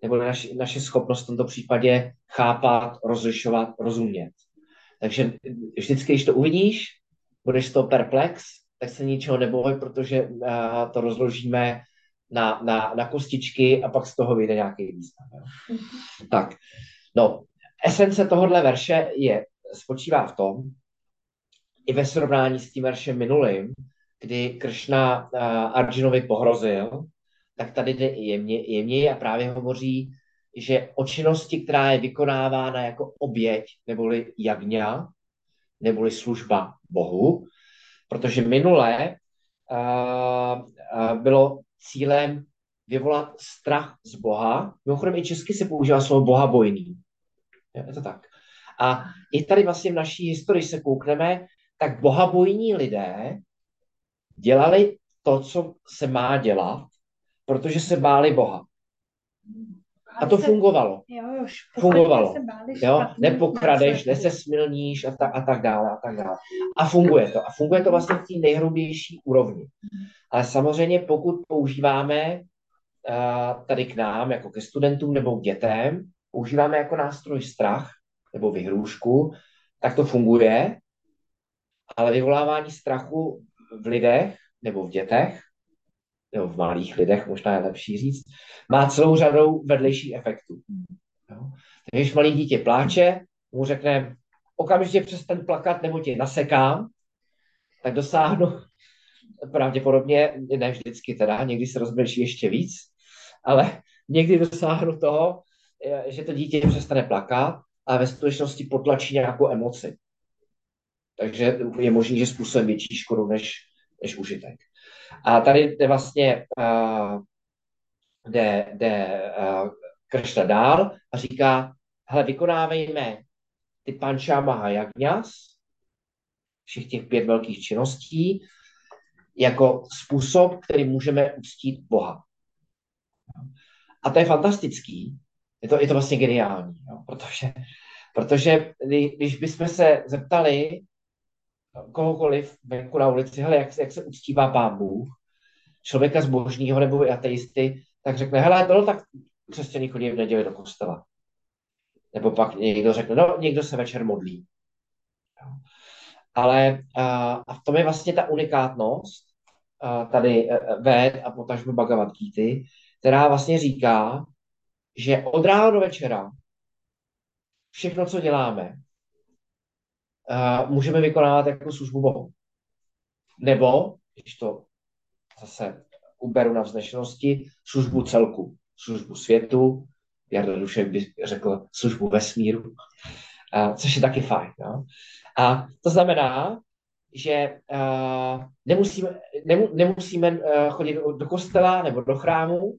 nebo naši, naše schopnost v tomto případě chápat, rozlišovat, rozumět. Takže vždycky, když to uvidíš, budeš to perplex, tak se ničeho neboj, protože uh, to rozložíme na, na, na kostičky a pak z toho vyjde nějaký význam. Jo? Tak, no, esence tohohle verše je, spočívá v tom, i ve srovnání s tím veršem minulým, kdy Kršna Arjunovi pohrozil, tak tady jde jemně, jemně a právě hovoří, že o činnosti, která je vykonávána jako oběť, neboli jagňa, neboli služba Bohu, protože minulé uh, uh, bylo cílem vyvolat strach z Boha. Mimochodem i česky se používá slovo Boha bojný. Je to tak. A i tady vlastně v naší historii se koukneme, tak bohabojní lidé dělali to, co se má dělat, protože se báli Boha. A to fungovalo. Jo, jo, fungovalo. Se báli jo, nepokradeš, nesesmilníš a, tak, a tak dále a tak dále. A funguje to. A funguje to vlastně v té nejhrubější úrovni. Ale samozřejmě, pokud používáme uh, tady k nám, jako ke studentům nebo k dětem, používáme jako nástroj strach nebo vyhrůžku, tak to funguje, ale vyvolávání strachu v lidech nebo v dětech, nebo v malých lidech, možná je lepší říct, má celou řadou vedlejších efektů. Jo? Takže když malý dítě pláče, mu řekne, okamžitě přestaň plakat, nebo tě nasekám, tak dosáhnu, pravděpodobně, ne vždycky teda, někdy se rozbrečí ještě víc, ale někdy dosáhnu toho, že to dítě přestane plakat a ve skutečnosti potlačí nějakou emoci. Takže je možné, že způsobem větší škodu než, než užitek. A tady jde vlastně uh, jde, jde uh, Kršna dál a říká, hele, vykonávejme ty panča mahajagňas, všech těch pět velkých činností, jako způsob, který můžeme uctít Boha. A to je fantastický, je to, je to vlastně geniální, jo? protože, protože když bychom se zeptali kohokoliv venku na ulici, hele, jak, jak se uctívá pán Bůh, člověka zbožního nebo ateisty, tak řekne, hele, no tak křesťaní chodí v neděli do kostela. Nebo pak někdo řekne, no někdo se večer modlí. Ale a, v tom je vlastně ta unikátnost tady e, e, Ved a potažmo Bhagavad Gita, která vlastně říká, že od rána do večera všechno, co děláme, a, můžeme vykonávat jako službu Bohu. Nebo, když to zase uberu na vznešenosti, službu celku, službu světu, Jarda Dušek by řekl službu vesmíru, a, což je taky fajn. No? A to znamená, že uh, nemusíme, nemu, nemusíme uh, chodit do, do kostela nebo do chrámu,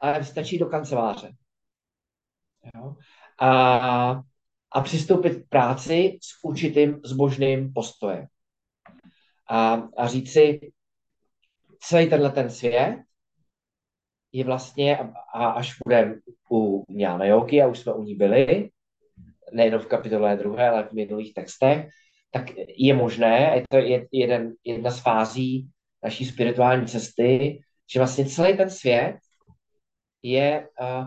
ale stačí do kanceláře. Jo? A, a přistoupit k práci s určitým zbožným postojem. A, a říct si, celý tenhle ten svět je vlastně, a až budeme u Jana Joky, a už jsme u ní byli, nejen v kapitole druhé, ale v minulých textech, tak je možné, je to jeden, jedna z fází naší spirituální cesty, že vlastně celý ten svět je uh,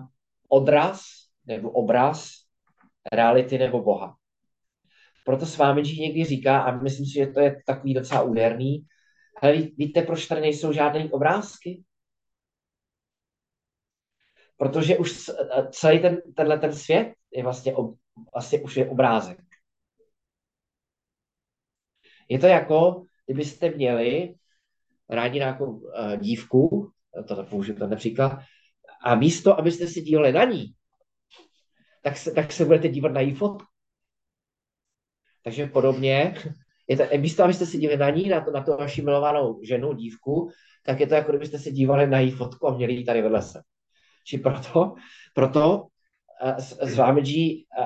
odraz nebo obraz reality nebo Boha. Proto s vámi někdy říká, a myslím si, že to je takový docela úderný, ale víte, proč tady nejsou žádné obrázky? Protože už celý ten, tenhle ten svět je vlastně, vlastně už je obrázek. Je to jako, kdybyste měli rádi nějakou uh, dívku, to použiju ten například, a místo, abyste si dívali na ní, tak se, tak se budete dívat na její fotku. Takže podobně, je to, místo, abyste si dívali na ní, na to, na to vaši milovanou ženu, dívku, tak je to jako kdybyste si dívali na její fotku a měli ji tady vedle se. Či proto, proto uh, s, s vámi uh,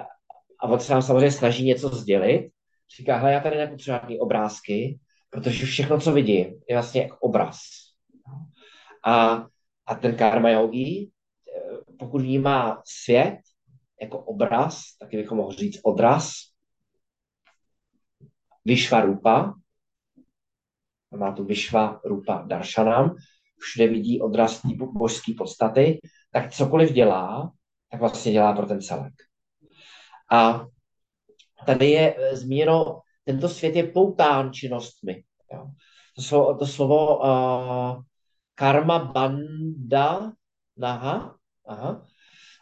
a on se nám samozřejmě snaží něco sdělit, říká, hele, já tady nepotřebuji žádný obrázky, protože všechno, co vidím, je vlastně jako obraz. A, a ten karma yogi, eh, pokud vnímá svět jako obraz, taky bychom mohli říct odraz, Vyšva Rupa, má tu Vyšva Rupa Darshanam, všude vidí odraz božské podstaty, tak cokoliv dělá, tak vlastně dělá pro ten celek. A tady je eh, zmíněno, tento svět je poután činnostmi. Jo. To, slovo, to slovo uh, karma banda, aha, aha,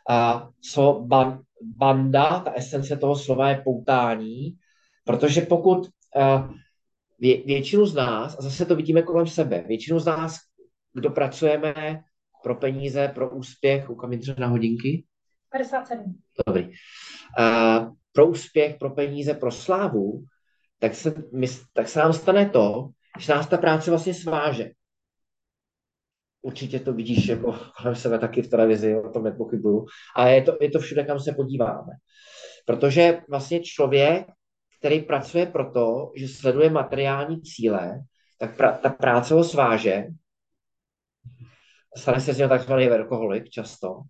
a co ban, banda, ta esence toho slova je poutání, protože pokud uh, vě, většinu z nás, a zase to vidíme kolem sebe, většinu z nás, kdo pracujeme pro peníze, pro úspěch, u na hodinky? 57. Dobrý. Uh, pro úspěch, pro peníze, pro slávu, tak se, my, tak se nám stane to, že nás ta práce vlastně sváže. Určitě to vidíš jako kolem sebe taky v televizi, o tom nepochybuju. A je to, je to všude, kam se podíváme. Protože vlastně člověk, který pracuje proto, že sleduje materiální cíle, tak pra, ta práce ho sváže, stane se z něho takzvaný verkoholik často,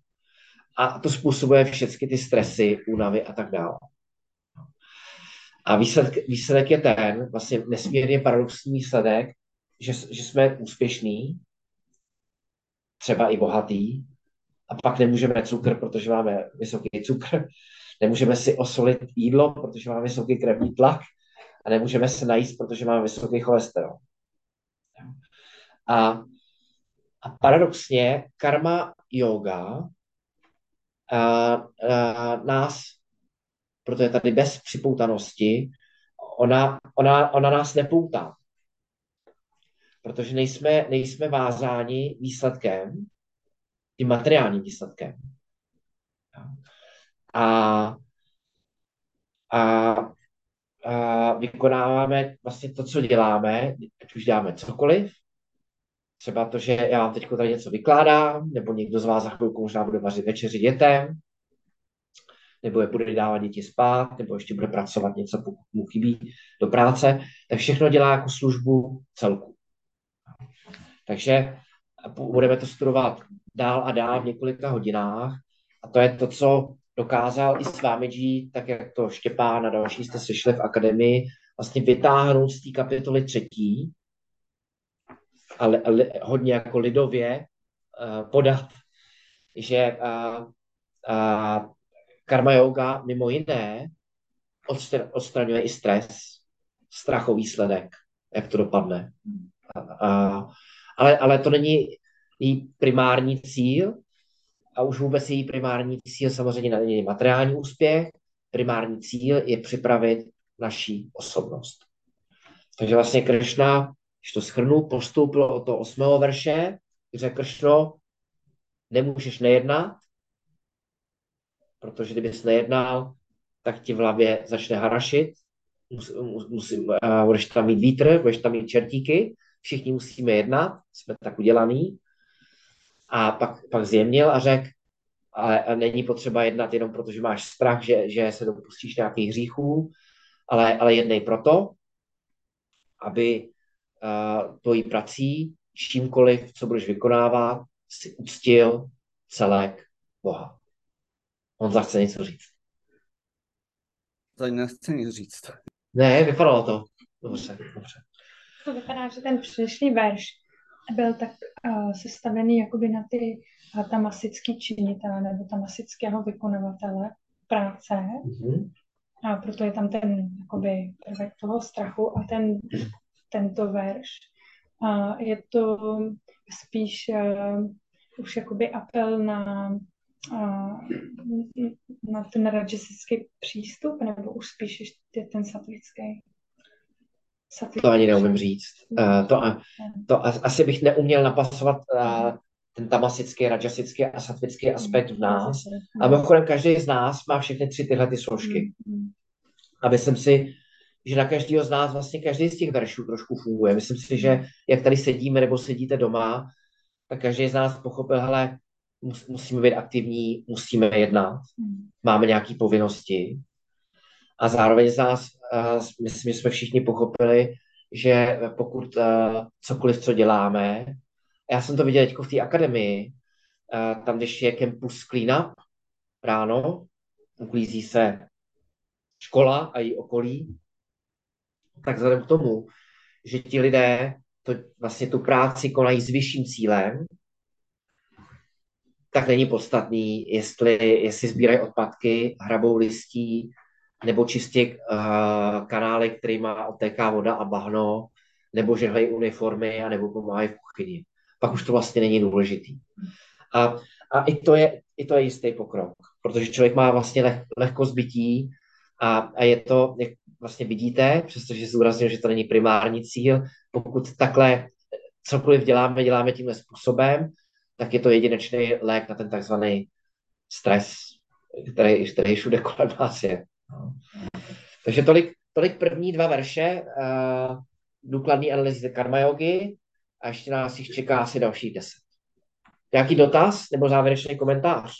a to způsobuje všechny ty stresy, únavy a tak dále. A výsledek, výsledek je ten, vlastně nesmírně paradoxní výsledek, že, že jsme úspěšní, třeba i bohatý, a pak nemůžeme cukr, protože máme vysoký cukr, nemůžeme si osolit jídlo, protože máme vysoký krevní tlak a nemůžeme se najíst, protože máme vysoký cholesterol. A, a paradoxně karma yoga a, a nás, protože tady bez připoutanosti, ona, ona, ona nás nepoutá. Protože nejsme, nejsme vázáni výsledkem, tím materiálním výsledkem. A, a, a vykonáváme vlastně to, co děláme, ať už děláme cokoliv, třeba to, že já vám teď tady něco vykládám, nebo někdo z vás za chvilku možná bude vařit večeři dětem, nebo je bude dávat děti spát, nebo ještě bude pracovat něco, pokud mu chybí do práce, tak všechno dělá jako službu celku. Takže budeme to studovat dál a dál v několika hodinách a to je to, co dokázal i s vámi G, tak jak to Štěpán a další jste slyšeli v akademii, vlastně vytáhnout z té kapitoly třetí a li, li, hodně jako lidově uh, podat, že uh, uh, karma yoga mimo jiné odstraňuje i stres, strach o výsledek, jak to dopadne. A, ale, ale to není její primární cíl a už vůbec její primární cíl samozřejmě není materiální úspěch, primární cíl je připravit naší osobnost. Takže vlastně Krishna, když to schrnu, postoupilo od toho osmého verše, řekl Krishno, nemůžeš nejednat, protože kdybys nejednal, tak ti v hlavě začne harašit, musím, uh, budeš tam mít vítr, budeš tam mít čertíky, všichni musíme jednat, jsme tak udělaný. A pak, pak zjemnil a řekl, ale není potřeba jednat jenom proto, že máš strach, že, že se dopustíš nějakých hříchů, ale, ale jednej proto, aby uh, tvojí prací, čímkoliv, co budeš vykonávat, si uctil celek Boha. On zase něco říct. To nechce nic říct. Ne, vypadalo to. Dobře, dobře. To vypadá, že ten předešlý verš byl tak uh, sestavený jakoby na ty uh, tamasický činitele nebo tamasického vykonavatele práce. Mm-hmm. A proto je tam ten jakoby prvek toho strachu a ten, tento verš. Uh, je to spíš uh, už jakoby apel na na ten rajasický přístup, nebo už spíš ještě ten satvický? To ani neumím říct. Uh, to, to asi bych neuměl napasovat uh, ten tamasický, rajasický a satvický aspekt v nás. A mimochodem každý z nás má všechny tři tyhle ty složky. A myslím si, že na každého z nás vlastně každý z těch veršů trošku funguje. Myslím si, že jak tady sedíme nebo sedíte doma, tak každý z nás pochopil, hele, musíme být aktivní, musíme jednat, máme nějaké povinnosti. A zároveň z nás, myslím, že jsme všichni pochopili, že pokud cokoliv, co děláme, já jsem to viděl teď v té akademii, tam, když je campus clean up ráno, uklízí se škola a její okolí, tak vzhledem k tomu, že ti lidé to, vlastně tu práci konají s vyšším cílem, tak není podstatný, jestli, jestli sbírají odpadky, hrabou listí, nebo čistě uh, kanály, který má otéká voda a bahno, nebo žehlejí uniformy, a nebo pomáhají v kuchyni. Pak už to vlastně není důležitý. A, a i, to je, i to je jistý pokrok, protože člověk má vlastně leh, lehko zbytí a, a je to, jak vlastně vidíte, přestože zúraznil, že to není primární cíl, pokud takhle cokoliv děláme, děláme tímhle způsobem, tak je to jedinečný lék na ten takzvaný stres, který, který všude kolem nás je. No. Takže tolik, tolik první dva verše uh, důkladný analýzy karma yogi a ještě nás jich čeká asi dalších deset. Nějaký dotaz nebo závěrečný komentář?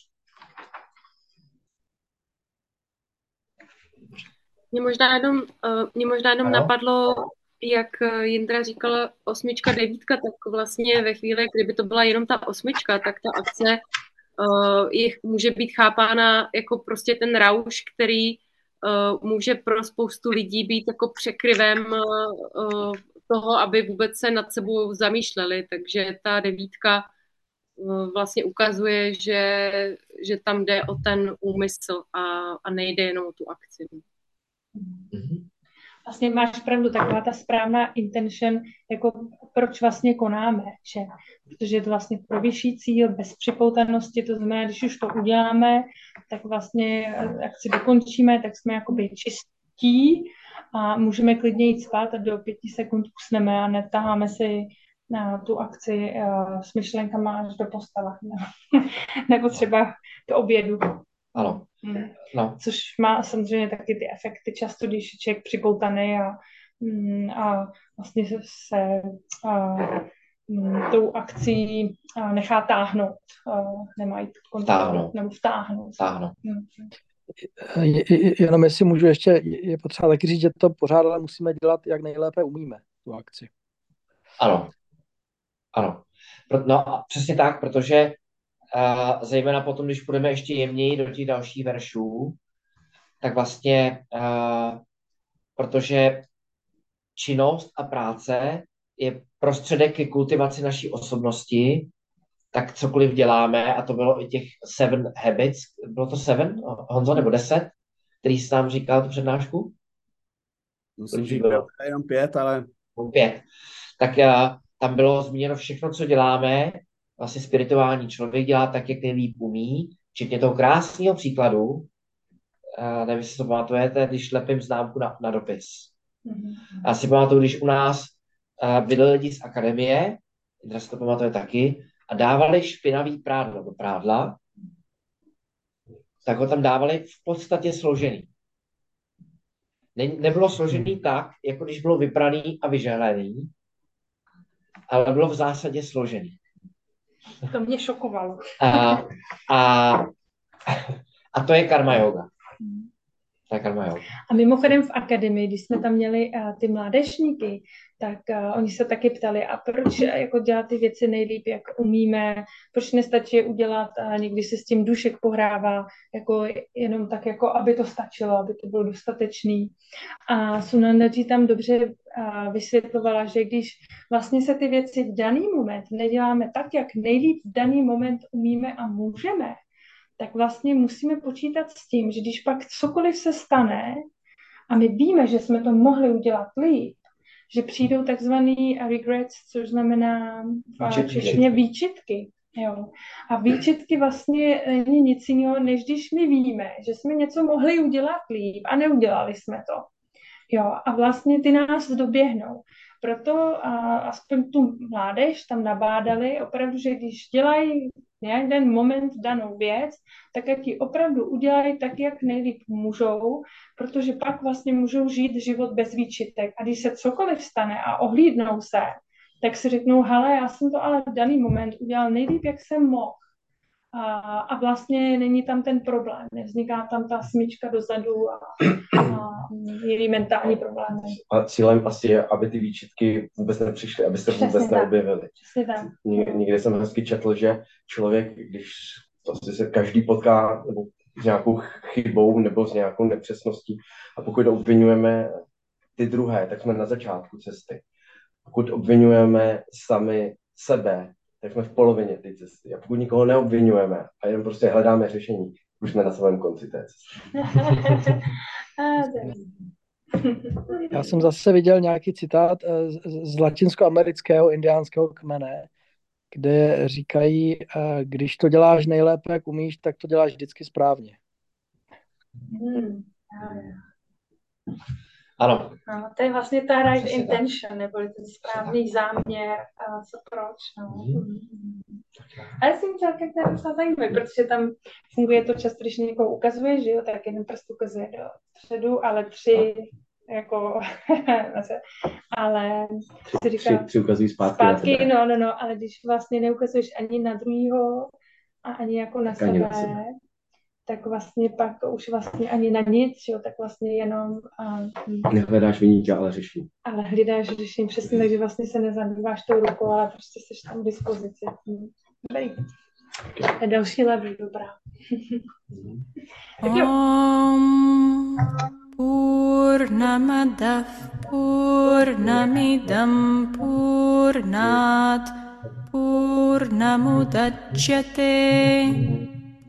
Mě možná jenom, uh, mě možná jenom napadlo, jak eh, Jindra říkala, osmička, devítka, tak vlastně ve chvíli, kdyby to byla jenom ta osmička, tak ta akce uh, je, může být chápána jako prostě ten rauš, který může pro spoustu lidí být jako překryvem uh, toho, aby vůbec se nad sebou zamýšleli. Takže ta devítka vlastně ukazuje, že, že tam jde o ten úmysl a, a nejde jenom o tu akci. Mm-hmm vlastně máš pravdu, taková ta správná intention, jako proč vlastně konáme, že? Protože je to vlastně pro vyšší cíl, bez připoutanosti, to znamená, když už to uděláme, tak vlastně jak si dokončíme, tak jsme jakoby čistí a můžeme klidně jít spát a do pěti sekund usneme a netaháme si na tu akci uh, s myšlenkama až do postava. Nebo třeba k obědu. Ano. Mm. No. Což má samozřejmě taky ty efekty často, když je člověk připoutaný a, mm, a vlastně se, se a, mm, tou akcí nechá táhnout, a nemá jít kontrolu, Táhnout. nebo vtáhnout. Táhnout. Mm. Je- je- Jenom jestli můžu ještě, je potřeba taky říct, že to pořád ale musíme dělat, jak nejlépe umíme, tu akci. Ano. Ano. No a přesně tak, protože uh, zejména potom, když půjdeme ještě jemněji do těch dalších veršů, tak vlastně, uh, protože činnost a práce je prostředek ke kultivaci naší osobnosti, tak cokoliv děláme, a to bylo i těch seven habits, bylo to seven, Honzo, nebo deset, který jsi nám říkal tu přednášku? Myslím, že bylo? bylo jenom pět, ale pět, tak uh, tam bylo zmíněno všechno, co děláme, vlastně spirituální člověk dělá tak, jak nejlíp umí, včetně toho krásného příkladu, nevím, jestli to pamatujete, když lepím známku na, na dopis. Mhm. Já si pamatuju, když u nás byli lidi z akademie, Indra si to pamatuje taky, a dávali špinavý prádlo do prádla, tak ho tam dávali v podstatě složený. Ne, nebylo složený tak, jako když bylo vypraný a vyžehlený, ale bylo v zásadě složený. To mě šokovalo. A, a, a to je karma yoga. To je karma yoga. A mimochodem v akademii, když jsme tam měli uh, ty mládežníky, tak uh, oni se taky ptali, a proč uh, jako dělat ty věci nejlíp, jak umíme, proč nestačí je udělat a někdy se s tím dušek pohrává, jako jenom tak, jako aby to stačilo, aby to bylo dostatečný. A Sunandaji tam dobře uh, vysvětlovala, že když vlastně se ty věci v daný moment neděláme tak, jak nejlíp v daný moment umíme a můžeme, tak vlastně musíme počítat s tím, že když pak cokoliv se stane a my víme, že jsme to mohli udělat líp, že přijdou takzvaný regrets, což znamená Výčitky. češtině výčitky. Jo. A výčitky vlastně není nic jiného, než když my víme, že jsme něco mohli udělat líp a neudělali jsme to. Jo, a vlastně ty nás doběhnou. Proto a, aspoň tu mládež tam nabádali opravdu, že když dělají jeden moment danou věc, tak jak ji opravdu udělají tak, jak nejlíp můžou, protože pak vlastně můžou žít život bez výčitek. A když se cokoliv stane a ohlídnou se, tak si řeknou, hele, já jsem to ale v daný moment udělal nejlíp, jak jsem mohl. A, a vlastně není tam ten problém, nevzniká tam ta smyčka dozadu a, a jiný mentální problémy. A cílem asi je, aby ty výčitky vůbec nepřišly, aby se Přesně vůbec tak. neobjevily. Přesně tak. Někde jsem hezky četl, že člověk, když prostě se každý potká nebo s nějakou chybou nebo s nějakou nepřesností a pokud obvinujeme ty druhé, tak jsme na začátku cesty. Pokud obvinujeme sami sebe, tak jsme v polovině té cesty. A pokud nikoho neobvinujeme a jenom prostě hledáme řešení, už jsme na svém konci té cesty. Já jsem zase viděl nějaký citát eh, z, z latinskoamerického indiánského kmene, kde říkají, eh, když to děláš nejlépe, jak umíš, tak to děláš vždycky správně. Hmm. Ano, No, to je vlastně ta right Přesně tak. intention, neboli ten správný záměr, a co proč. No. A já si myslím, že to je docela zajímavé, protože tam funguje to často, když někoho ukazuje, že jo, tak jeden prst ukazuje do středu, ale tři jako, zase, ale si říká, Tři, tři ukazují zpátky, zpátky, no, no, no, ale když vlastně neukazuješ ani na druhýho a ani jako na Tak sebe tak vlastně pak už vlastně ani na nic, jo, tak vlastně jenom... A, Nehledáš vyníka, ale řešení. Ale hledáš řešení, přesně, takže vlastně se nezabýváš tou rukou, ale prostě jsi tam k dispozici. Dobrý. A další level, dobrá. tak jo. Om Purnamadav Purnamidam Purnat Purnamudachyate